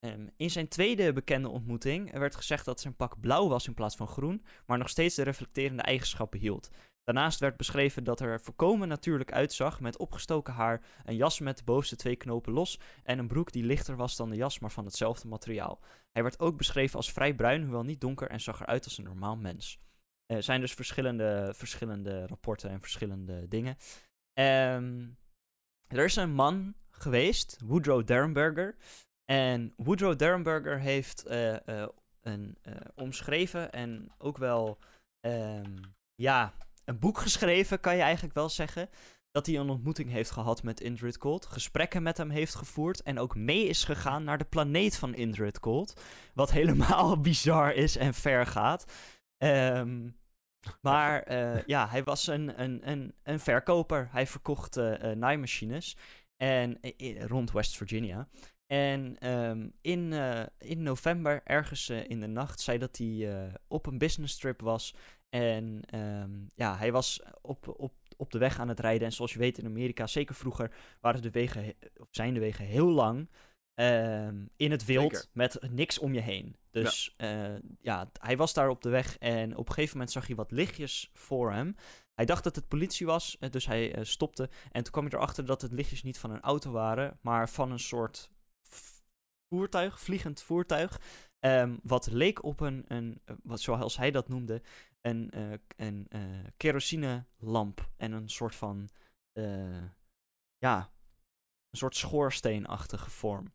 Speaker 2: Um, in zijn tweede bekende ontmoeting werd gezegd dat zijn pak blauw was in plaats van groen, maar nog steeds de reflecterende eigenschappen hield. Daarnaast werd beschreven dat er voorkomen natuurlijk uitzag met opgestoken haar, een jas met de bovenste twee knopen los en een broek die lichter was dan de jas, maar van hetzelfde materiaal. Hij werd ook beschreven als vrij bruin, hoewel niet donker en zag eruit als een normaal mens. Er uh, zijn dus verschillende, verschillende rapporten en verschillende dingen. Um, Er is een man geweest, Woodrow Derenberger. En Woodrow Derenberger heeft eh, eh, een eh, omschreven en ook wel ehm, ja, een boek geschreven, kan je eigenlijk wel zeggen. Dat hij een ontmoeting heeft gehad met Indrid Cold, gesprekken met hem heeft gevoerd en ook mee is gegaan naar de planeet van Indrid Cold. Wat helemaal bizar is en ver gaat. Ehm, maar eh, ja, hij was een, een, een, een verkoper. Hij verkocht eh, naaimachines en, rond West Virginia. En ehm, in, in november, ergens in de nacht, zei dat hij op een business trip was. En ehm, ja, hij was op, op, op de weg aan het rijden. En zoals je weet in Amerika, zeker vroeger, waren de wegen, of zijn de wegen heel lang. Ehm, in het wild,
Speaker 1: Zeker.
Speaker 2: met niks om je heen. Dus ja. ja, hij was daar op de weg en op een gegeven moment zag hij wat lichtjes voor hem. Hij dacht dat het politie was, eh, dus hij eh, stopte. En toen kwam hij erachter dat het lichtjes niet van een auto waren, maar van een soort voertuig, vliegend voertuig. Ehm, wat leek op een, een eh, wat, zoals hij dat noemde, een, eh, een eh, kerosinelamp. En een soort van, eh, ja, een soort schoorsteenachtige vorm.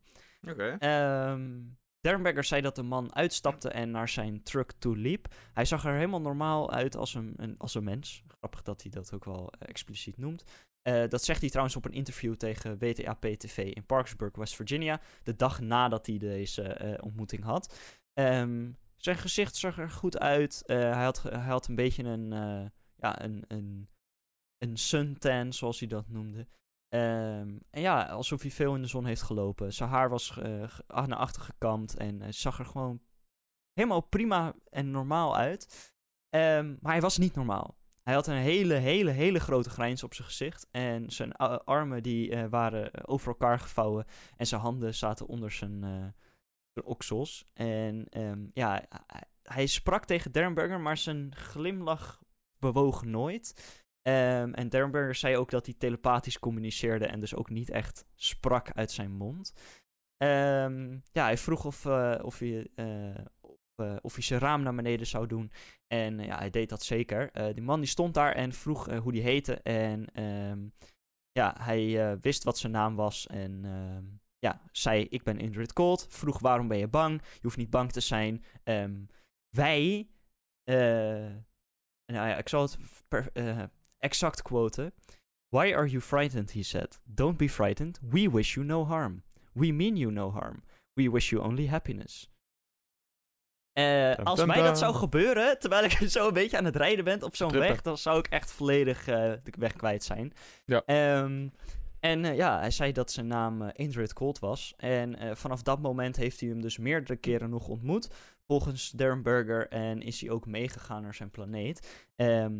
Speaker 1: Oké.
Speaker 2: Ehm Derenberger zei dat de man uitstapte en naar zijn truck toe liep. Hij zag er helemaal normaal uit als een, een, als een mens. Grappig dat hij dat ook wel eh, expliciet noemt. Eh, dat zegt hij trouwens op een interview tegen WTAP-TV in Parkersburg, West Virginia. De dag nadat hij deze eh, ontmoeting had. Ehm, zijn gezicht zag er goed uit. Hij, had, hij had een beetje een, ja, een, een, een suntan, zoals hij dat noemde. Ehm, en ja, alsof hij veel in de zon heeft gelopen. Zijn haar was eh, ah, naar achter gekamd en hij zag er gewoon helemaal prima en normaal uit. Ehm, maar hij was niet normaal. Hij had een hele, hele, hele grote grijns op zijn gezicht. En zijn armen die eh, waren over elkaar gevouwen. En zijn handen zaten onder zijn, eh, zijn oksels. En ehm, ja, hij, hij sprak tegen Derenberger, maar zijn glimlach bewoog nooit. Ehm, en Derenberger zei ook dat hij telepathisch communiceerde en dus ook niet echt sprak uit zijn mond. Ehm, ja, hij vroeg of, eh, of, hij, eh, of, eh, of zijn raam naar beneden zou doen. En ja, hij deed dat zeker. Die man die stond daar en vroeg hoe die heette. En ehm, ja, hij wist wat zijn naam was. En ja, zei: Ik ben Indrid Cold. Vroeg: Waarom ben je bang? Je hoeft niet bang te zijn. Wij. nou ja, ik zal het per- exact quoten. Why are you frightened? He said. Don't be frightened. We wish you no harm. We mean you no harm. We wish you only happiness.
Speaker 1: Dum,
Speaker 2: als mij dat zou gebeuren, terwijl ik zo een beetje aan het rijden ben op zo'n weg, dan zou ik echt volledig eh, de weg kwijt zijn.
Speaker 1: Ja.
Speaker 2: Ehm, en eh, ja, hij zei dat zijn naam eh, Indrid Cold was. En vanaf dat moment heeft hij hem dus meerdere keren nog ontmoet. Volgens Derenberger en is hij ook meegegaan naar zijn planeet. Ehm,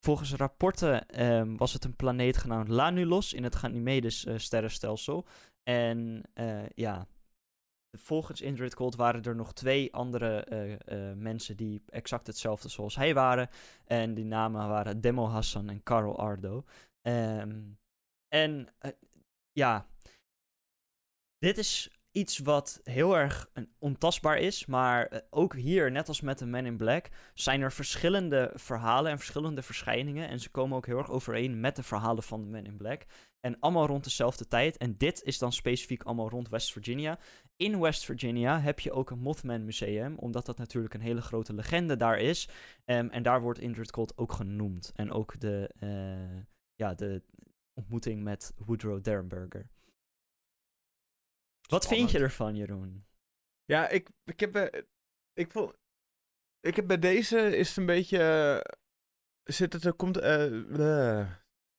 Speaker 2: volgens rapporten ehm, was het een planeet genaamd Lanulos in het Ganymedes eh, sterrenstelsel. En eh, ja, volgens Indrid Cold waren er nog twee andere eh, mensen die exact hetzelfde zoals hij waren. En die namen waren Demo Hassan en Carl Ardo. Ehm, en ja, dit is iets wat heel erg eh, ontastbaar is. Maar eh, ook hier, net als met de Men in Black, zijn er verschillende verhalen en verschillende verschijningen. En ze komen ook heel erg overeen met de verhalen van de Men in Black. En allemaal rond dezelfde tijd. En dit is dan specifiek allemaal rond West Virginia. In West Virginia heb je ook een Mothman Museum, omdat dat natuurlijk een hele grote legende daar is. Ehm, en daar wordt Indrid Cold ook genoemd. En ook de, eh, ja, de ontmoeting met Woodrow Derenberger. Wat vind je ervan, Jeroen?
Speaker 1: Ja, ik, ik heb... eh, ik voel... Ik heb bij deze is het een beetje... eh, zit het er komt... eh, eh,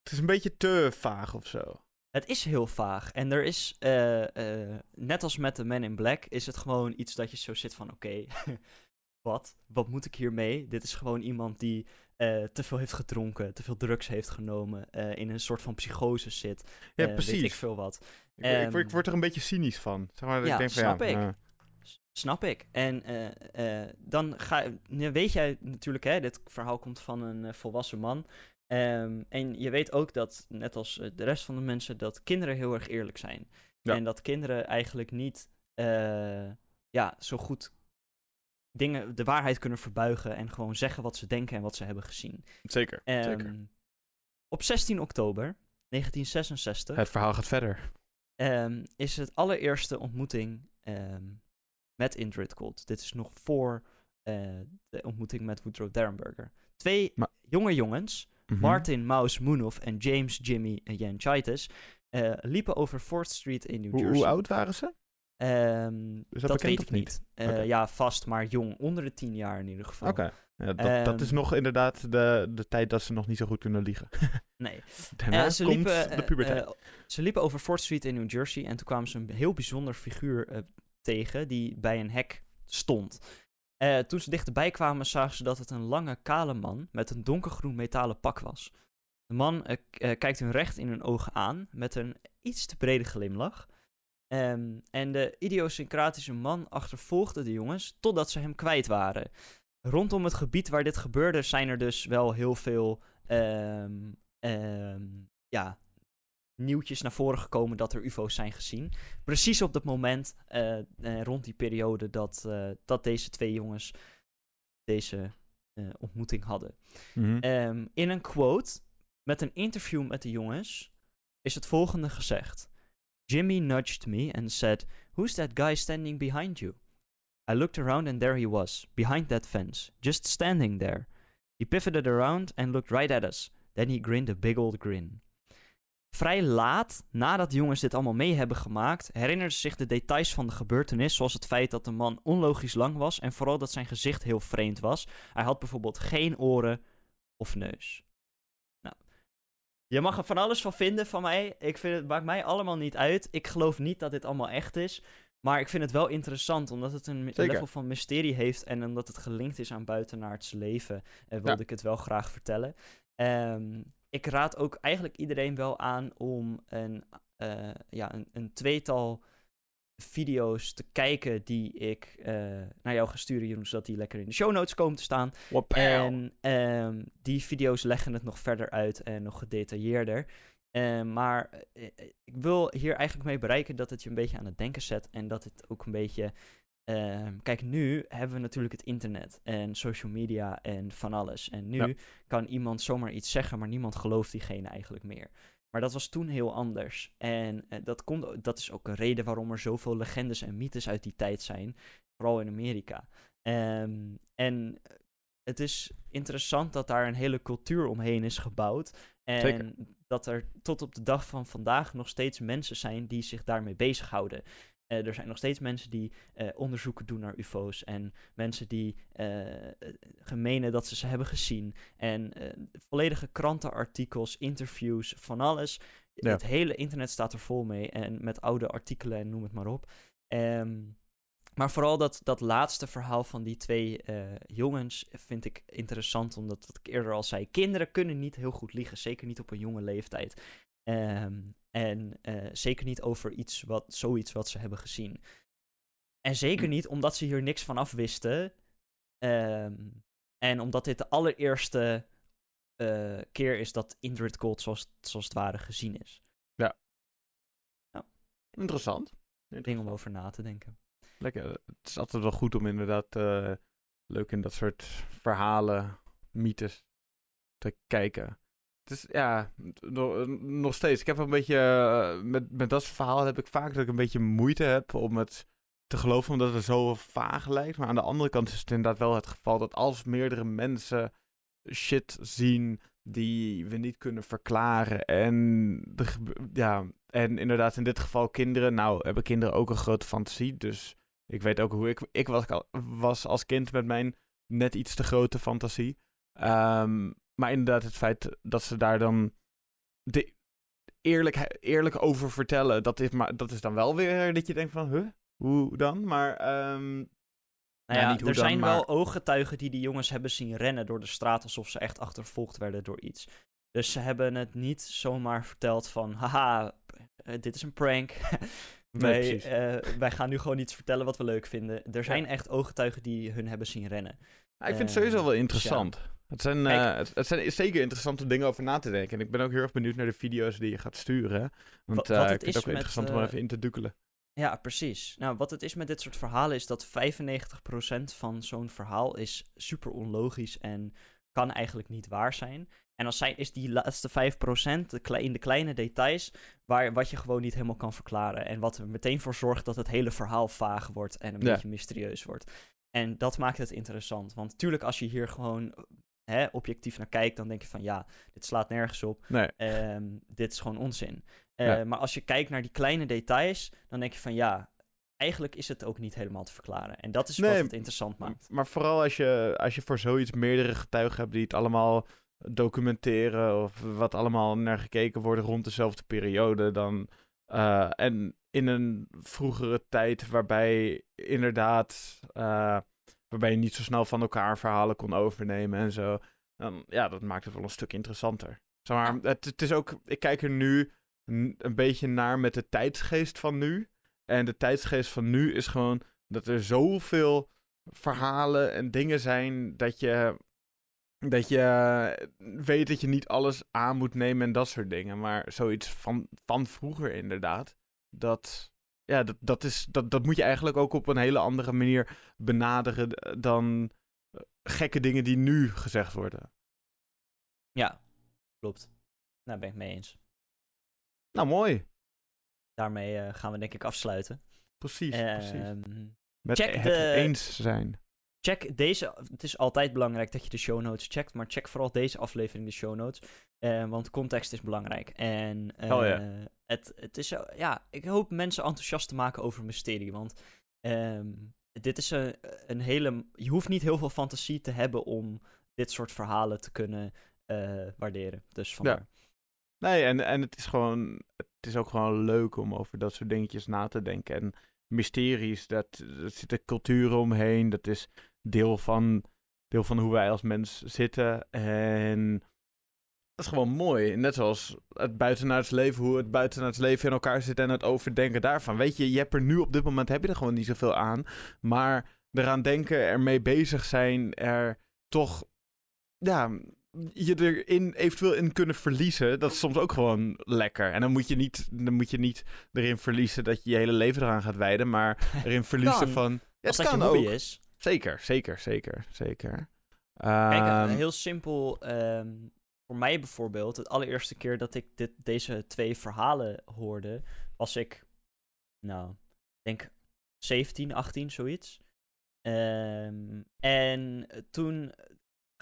Speaker 1: het is een beetje te vaag of zo.
Speaker 2: Het is heel vaag. En er is, eh, eh, net als met de Men in Black, is het gewoon iets dat je zo zit van: oké, wat? Wat moet ik hiermee? Dit is gewoon iemand die eh, te veel heeft gedronken, te veel drugs heeft genomen, eh, in een soort van psychose zit.
Speaker 1: Ja,
Speaker 2: eh,
Speaker 1: precies.
Speaker 2: Weet ik veel wat.
Speaker 1: Ik, ik, word- ik
Speaker 2: Ehm,
Speaker 1: word er een beetje cynisch van. Zeg maar,
Speaker 2: ja,
Speaker 1: ik denk van,
Speaker 2: snap
Speaker 1: ja,
Speaker 2: ik.
Speaker 1: eh,
Speaker 2: Snap ik. En eh, eh, dan ga, weet jij natuurlijk, hè, dit verhaal komt van een eh, volwassen man. Ehm, en je weet ook dat, net als eh, de rest van de mensen, dat kinderen heel erg eerlijk zijn.
Speaker 1: Ja.
Speaker 2: En dat kinderen eigenlijk niet eh, ja, zo goed dingen, de waarheid kunnen verbuigen en gewoon zeggen wat ze denken en wat ze hebben gezien.
Speaker 1: zeker, zeker.
Speaker 2: Ehm, Op 16 oktober 1966
Speaker 1: Het verhaal gaat verder.
Speaker 2: ehm, is het allereerste ontmoeting ehm, met Indrid Cold. Dit is nog voor eh, de ontmoeting met Woodrow Derenberger. Twee jonge jongens,
Speaker 1: Mhm.
Speaker 2: Martin Mouse Moonoff en James Jimmy Yanchitis, eh liepen over 4th Street in New
Speaker 1: Hoe,
Speaker 2: Jersey.
Speaker 1: hoe oud waren ze?
Speaker 2: Ehm,
Speaker 1: Is dat
Speaker 2: weet ik
Speaker 1: niet?
Speaker 2: Eh. Ja, vast, maar jong. Onder de 10 jaar in ieder geval.
Speaker 1: Oké. Ja, dat, dat is
Speaker 2: Ehm,
Speaker 1: nog inderdaad de, de tijd dat ze nog niet zo goed kunnen liegen.
Speaker 2: Nee.
Speaker 1: Daarna
Speaker 2: Eh, ze,
Speaker 1: komt
Speaker 2: liepen,
Speaker 1: de puberteit.
Speaker 2: eh, ze liepen over 4th Street in New Jersey en toen kwamen ze een heel bijzonder figuur tegen die bij een hek stond. Toen ze dichterbij kwamen zagen ze dat het een lange, kale man met een donkergroen metalen pak was. De man kijkt hun recht in hun ogen aan met een iets te brede glimlach. Ehm, en de idiosyncratische man achtervolgde de jongens totdat ze hem kwijt waren. Rondom het gebied waar dit gebeurde zijn er dus wel heel veel ehm, ehm, ja, nieuwtjes naar voren gekomen dat er UFO's zijn gezien. Precies op dat moment, eh, eh, rond die periode, dat, eh, dat deze twee jongens deze ontmoeting hadden.
Speaker 1: Mhm.
Speaker 2: In een quote met een interview met de jongens is het volgende gezegd. Jimmy nudged me and said, Who's that guy standing behind you? I looked around and there he was, behind that fence, just standing there. He pivoted around and looked right at us. Then he grinned a big old grin. Vrij laat, nadat de jongens dit allemaal mee hebben gemaakt, herinneren ze zich de details van de gebeurtenis, zoals het feit dat de man onlogisch lang was en vooral dat zijn gezicht heel vreemd was. Hij had bijvoorbeeld geen oren of neus. Je mag er van alles van vinden van mij. Ik vind het maakt mij allemaal niet uit. Ik geloof niet dat dit allemaal echt is. Maar ik vind het wel interessant, omdat het een
Speaker 1: Zeker.
Speaker 2: level van mysterie heeft en omdat het gelinkt is aan buitenaardse leven, eh, wilde
Speaker 1: Ja.
Speaker 2: ik het wel graag vertellen. Ehm, ik raad ook eigenlijk iedereen wel aan om een, eh, ja, een, een tweetal video's te kijken die ik eh, naar jou ga sturen, Jeroen, zodat die lekker in de show notes komen te staan. En ehm, die video's leggen het nog verder uit en nog gedetailleerder. Ehm, maar eh, eh, ik wil hier eigenlijk mee bereiken dat het je een beetje aan het denken zet. En dat het ook een beetje. ehm, kijk, nu hebben we natuurlijk het internet en social media en van alles. En nu
Speaker 1: Ja.
Speaker 2: kan iemand zomaar iets zeggen, maar niemand gelooft diegene eigenlijk meer. Maar dat was toen heel anders. En eh, dat, komt, dat is ook een reden waarom er zoveel legendes en mythes uit die tijd zijn. Vooral in Amerika. Ehm, en eh, het is interessant dat daar een hele cultuur omheen is gebouwd. En
Speaker 1: Zeker.
Speaker 2: dat er tot op de dag van vandaag nog steeds mensen zijn die zich daarmee bezighouden. Eh, er zijn nog steeds mensen die eh, onderzoeken doen naar UFO's. En mensen die gemenen dat ze ze hebben gezien. En volledige krantenartikels, interviews, van alles.
Speaker 1: Ja.
Speaker 2: Het hele internet staat er vol mee. En met oude artikelen en noem het maar op. Ehm, maar vooral dat, dat laatste verhaal van die twee jongens vind ik interessant. Omdat, wat ik eerder al zei, kinderen kunnen niet heel goed liegen. Zeker niet op een jonge leeftijd. Ehm, en eh, zeker niet over iets wat, zoiets wat ze hebben gezien. En zeker niet omdat ze hier niks van af wisten. Ehm, en omdat dit de allereerste eh, keer is dat Indrid Gold zoals, zoals het ware gezien is.
Speaker 1: Interessant.
Speaker 2: Ding om over na te denken.
Speaker 1: Lekker. Het is altijd wel goed om inderdaad eh, leuk in dat soort verhalen, mythes te kijken. Is, ja, no- nog steeds. Ik heb een beetje, eh, met, met dat verhalen heb ik vaak dat ik een beetje moeite heb om het te geloven, omdat het zo vaag lijkt. Maar aan de andere kant is het inderdaad wel het geval dat als meerdere mensen shit zien die we niet kunnen verklaren. En, ja, en inderdaad in dit geval kinderen. Nou, hebben kinderen ook een grote fantasie. Dus ik weet ook hoe ik, ik was, was als kind met mijn net iets te grote fantasie. Ehm, maar inderdaad het feit dat ze daar dan de eerlijk, eerlijk over vertellen. Dat is, maar, dat is dan wel weer dat je denkt van, huh? Hoe dan? Maar ehm,
Speaker 2: Nou
Speaker 1: Ja, hoe
Speaker 2: er
Speaker 1: dan,
Speaker 2: zijn
Speaker 1: maar-
Speaker 2: wel ooggetuigen die die jongens hebben zien rennen door de straat alsof ze echt achtervolgd werden door iets. Dus ze hebben het niet zomaar verteld van, haha, eh, dit is een prank. wij,
Speaker 1: precies.
Speaker 2: eh, wij gaan nu gewoon iets vertellen wat we leuk vinden. Er zijn echt ooggetuigen die hun hebben zien rennen.
Speaker 1: Ja, ik vind het
Speaker 2: Eh,
Speaker 1: sowieso wel
Speaker 2: dus ja.
Speaker 1: interessant. Het, zijn, eh, het, het zijn zeker interessante dingen over na te denken. En ik ben ook heel erg benieuwd naar de video's die je gaat sturen. Want
Speaker 2: Wat-
Speaker 1: eh,
Speaker 2: wat het
Speaker 1: vind het
Speaker 2: is
Speaker 1: ook
Speaker 2: met,
Speaker 1: interessant om er
Speaker 2: eh,
Speaker 1: even in te dukkelen.
Speaker 2: Ja, precies. Nou, wat het is met dit soort verhalen is dat 95% van zo'n verhaal is super onlogisch en kan eigenlijk niet waar zijn. En dan zijn, is die laatste 5% de in de kleine details waar, wat je gewoon niet helemaal kan verklaren. En wat er meteen voor zorgt dat het hele verhaal vaag wordt en een
Speaker 1: Ja.
Speaker 2: beetje mysterieus wordt. En dat maakt het interessant. Want natuurlijk, als je hier gewoon hè, objectief naar kijkt, dan denk je van ja, dit slaat nergens op.
Speaker 1: Nee.
Speaker 2: Ehm, dit is gewoon onzin. Eh,
Speaker 1: Ja.
Speaker 2: Maar als je kijkt naar die kleine details, dan denk je van ja, eigenlijk is het ook niet helemaal te verklaren. En dat is
Speaker 1: Nee,
Speaker 2: wat het interessant maakt.
Speaker 1: Maar vooral als je, als je voor zoiets meerdere getuigen hebt die het allemaal documenteren of wat allemaal naar gekeken wordt rond dezelfde periode, dan eh, en in een vroegere tijd waarbij inderdaad eh, waarbij je niet zo snel van elkaar verhalen kon overnemen en zo, dan ja, dat maakt het wel een stuk interessanter. Zeg maar, het, het is ook, ik kijk er nu een, een beetje naar met de tijdsgeest van nu. En de tijdsgeest van nu is gewoon dat er zoveel verhalen en dingen zijn dat je, dat je weet dat je niet alles aan moet nemen en dat soort dingen. Maar zoiets van, van vroeger inderdaad, dat, ja, dat, dat, is, dat, dat moet je eigenlijk ook op een hele andere manier benaderen dan eh, gekke dingen die nu gezegd worden.
Speaker 2: Ja, klopt. Daar ben ik mee eens.
Speaker 1: Nou, mooi.
Speaker 2: Daarmee eh, gaan we denk ik afsluiten.
Speaker 1: Precies, precies.
Speaker 2: Ehm,
Speaker 1: Met
Speaker 2: check
Speaker 1: het
Speaker 2: de-
Speaker 1: eens zijn.
Speaker 2: Check deze. Het is altijd belangrijk dat je de show notes checkt. Maar check vooral deze aflevering de show notes. eh, want context is belangrijk. En eh,
Speaker 1: Oh ja.
Speaker 2: het, het is. zo- ja, ik hoop mensen enthousiast te maken over mysterie. Want ehm, dit is een, een hele. Je hoeft niet heel veel fantasie te hebben om dit soort verhalen te kunnen eh, waarderen. Dus vandaar.
Speaker 1: Nee, en, en het is gewoon. Het is ook gewoon leuk om over dat soort dingetjes na te denken. En mysteries, dat, dat zitten culturen omheen. Dat is deel van, deel van hoe wij als mens zitten. En dat is gewoon mooi. Net zoals het buitenaards leven, hoe het buitenaards leven in elkaar zit en het overdenken daarvan. Weet je, je hebt er nu op dit moment heb je er gewoon niet zoveel aan. Maar eraan denken, ermee bezig zijn, er toch. Ja, je erin eventueel in kunnen verliezen, dat is soms ook gewoon lekker. En dan moet je niet, dan moet je niet erin verliezen dat je je hele leven eraan gaat wijden, maar erin verliezen
Speaker 2: Kan.
Speaker 1: van. Ja,
Speaker 2: Als
Speaker 1: het
Speaker 2: dat je
Speaker 1: kan
Speaker 2: hobby
Speaker 1: ook.
Speaker 2: is.
Speaker 1: Zeker, zeker, zeker, zeker.
Speaker 2: Kijk, eh,
Speaker 1: Ehm,
Speaker 2: heel simpel. ehm, voor mij bijvoorbeeld, het allereerste keer dat ik dit, deze twee verhalen hoorde, was ik, nou, ik denk 17, 18, zoiets. Ehm, en toen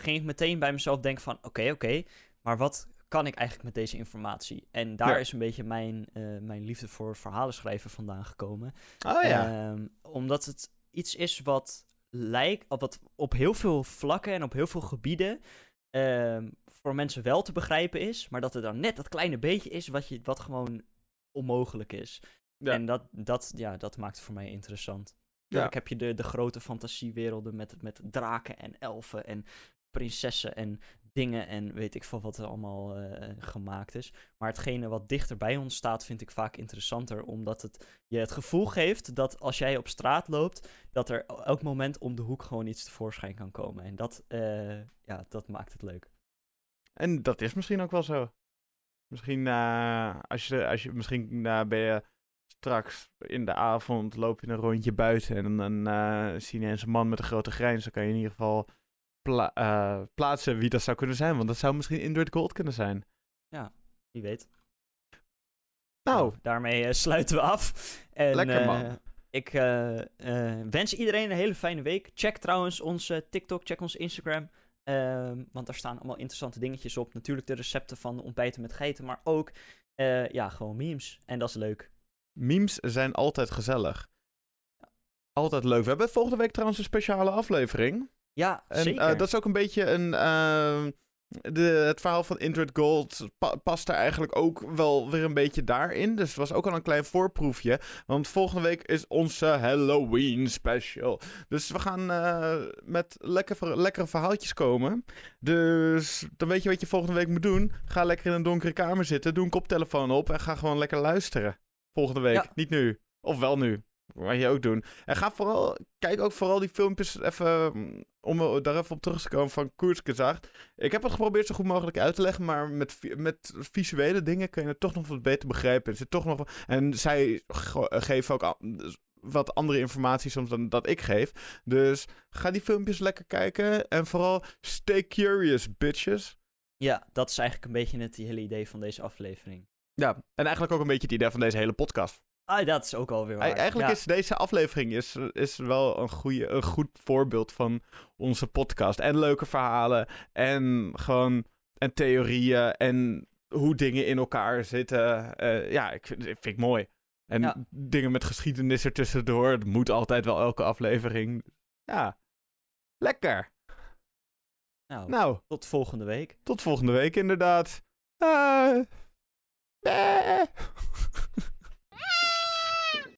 Speaker 2: ging ik meteen bij mezelf denken van, oké, oké, maar wat kan ik eigenlijk met deze informatie? En daar
Speaker 1: Ja.
Speaker 2: is een beetje mijn, eh, mijn liefde voor verhalen schrijven vandaan gekomen.
Speaker 1: oh ja.
Speaker 2: Omdat het iets is wat lijkt, op wat op heel veel vlakken en op heel veel gebieden ehm, voor mensen wel te begrijpen is, maar dat er dan net dat kleine beetje is wat, je, wat gewoon onmogelijk is.
Speaker 1: Ja.
Speaker 2: En dat, dat, ja, dat maakt het voor mij interessant.
Speaker 1: Ja.
Speaker 2: Heb je de, de grote fantasiewerelden met, met draken en elfen en prinsessen en dingen en weet ik veel wat er allemaal eh, gemaakt is. Maar hetgene wat dichter bij ons staat vind ik vaak interessanter, omdat het je het gevoel geeft dat als jij op straat loopt, dat er elk moment om de hoek gewoon iets tevoorschijn kan komen. En dat, eh, ja, dat maakt het leuk.
Speaker 1: En dat is misschien ook wel zo. Misschien, eh, als je, als je, misschien ben je straks in de avond, loop je een rondje buiten en dan zie je een man met een grote grijns. Dan kan je in ieder geval pla- eh, plaatsen wie dat zou kunnen zijn. Want dat zou misschien Indrid Gold kunnen zijn.
Speaker 2: Wie weet.
Speaker 1: Nou,
Speaker 2: daarmee eh, sluiten we af. En,
Speaker 1: Lekker, man.
Speaker 2: eh, ik wens iedereen een hele fijne week. Check trouwens onze TikTok, check ons Instagram. ehm, want daar staan allemaal interessante dingetjes op. Natuurlijk de recepten van ontbijten met geiten, maar ook ja, gewoon memes. En dat is leuk.
Speaker 1: memes zijn altijd gezellig. Altijd leuk. We hebben volgende week trouwens een speciale aflevering.
Speaker 2: Ja,
Speaker 1: En
Speaker 2: zeker.
Speaker 1: eh, dat is ook een beetje een. ehm, de, het verhaal van Indrid Gold pa- past er eigenlijk ook wel weer een beetje daarin. Dus het was ook al een klein voorproefje. Want volgende week is onze Halloween special. Dus we gaan eh, met lekker, lekkere verhaaltjes komen. Dus dan weet je wat je volgende week moet doen. Ga lekker in een donkere kamer zitten. Doe een koptelefoon op en ga gewoon lekker luisteren. Volgende week.
Speaker 2: Ja.
Speaker 1: Niet nu. Of wel nu. Wat je ook doen. En ga vooral, kijk ook vooral die filmpjes even, mm, om daar even op terug te komen van Koersgezacht. Ik heb het geprobeerd zo goed mogelijk uit te leggen, maar met, met visuele dingen kun je het toch nog wat beter begrijpen. Er zit toch nog, en zij ge- geven ook al- wat andere informatie soms dan dat ik geef. Dus ga die filmpjes lekker kijken. En vooral stay curious, bitches.
Speaker 2: Ja, dat is eigenlijk een beetje het hele idee van deze aflevering.
Speaker 1: Ja, en eigenlijk ook een beetje het idee van deze hele podcast.
Speaker 2: Ah, dat is ook alweer waar.
Speaker 1: Ei- Eigenlijk
Speaker 2: Ja.
Speaker 1: is deze aflevering is, is wel een, goede, een goed voorbeeld van onze podcast. En leuke verhalen. En gewoon. En theorieën. En hoe dingen in elkaar zitten. Eh, ja, ik vind, ik vind mooi. En
Speaker 2: Ja.
Speaker 1: dingen met geschiedenis ertussendoor. Het moet altijd wel elke aflevering. Ja. Lekker.
Speaker 2: Nou,
Speaker 1: Nou,
Speaker 2: tot volgende week.
Speaker 1: tot volgende week inderdaad. Eh, eh.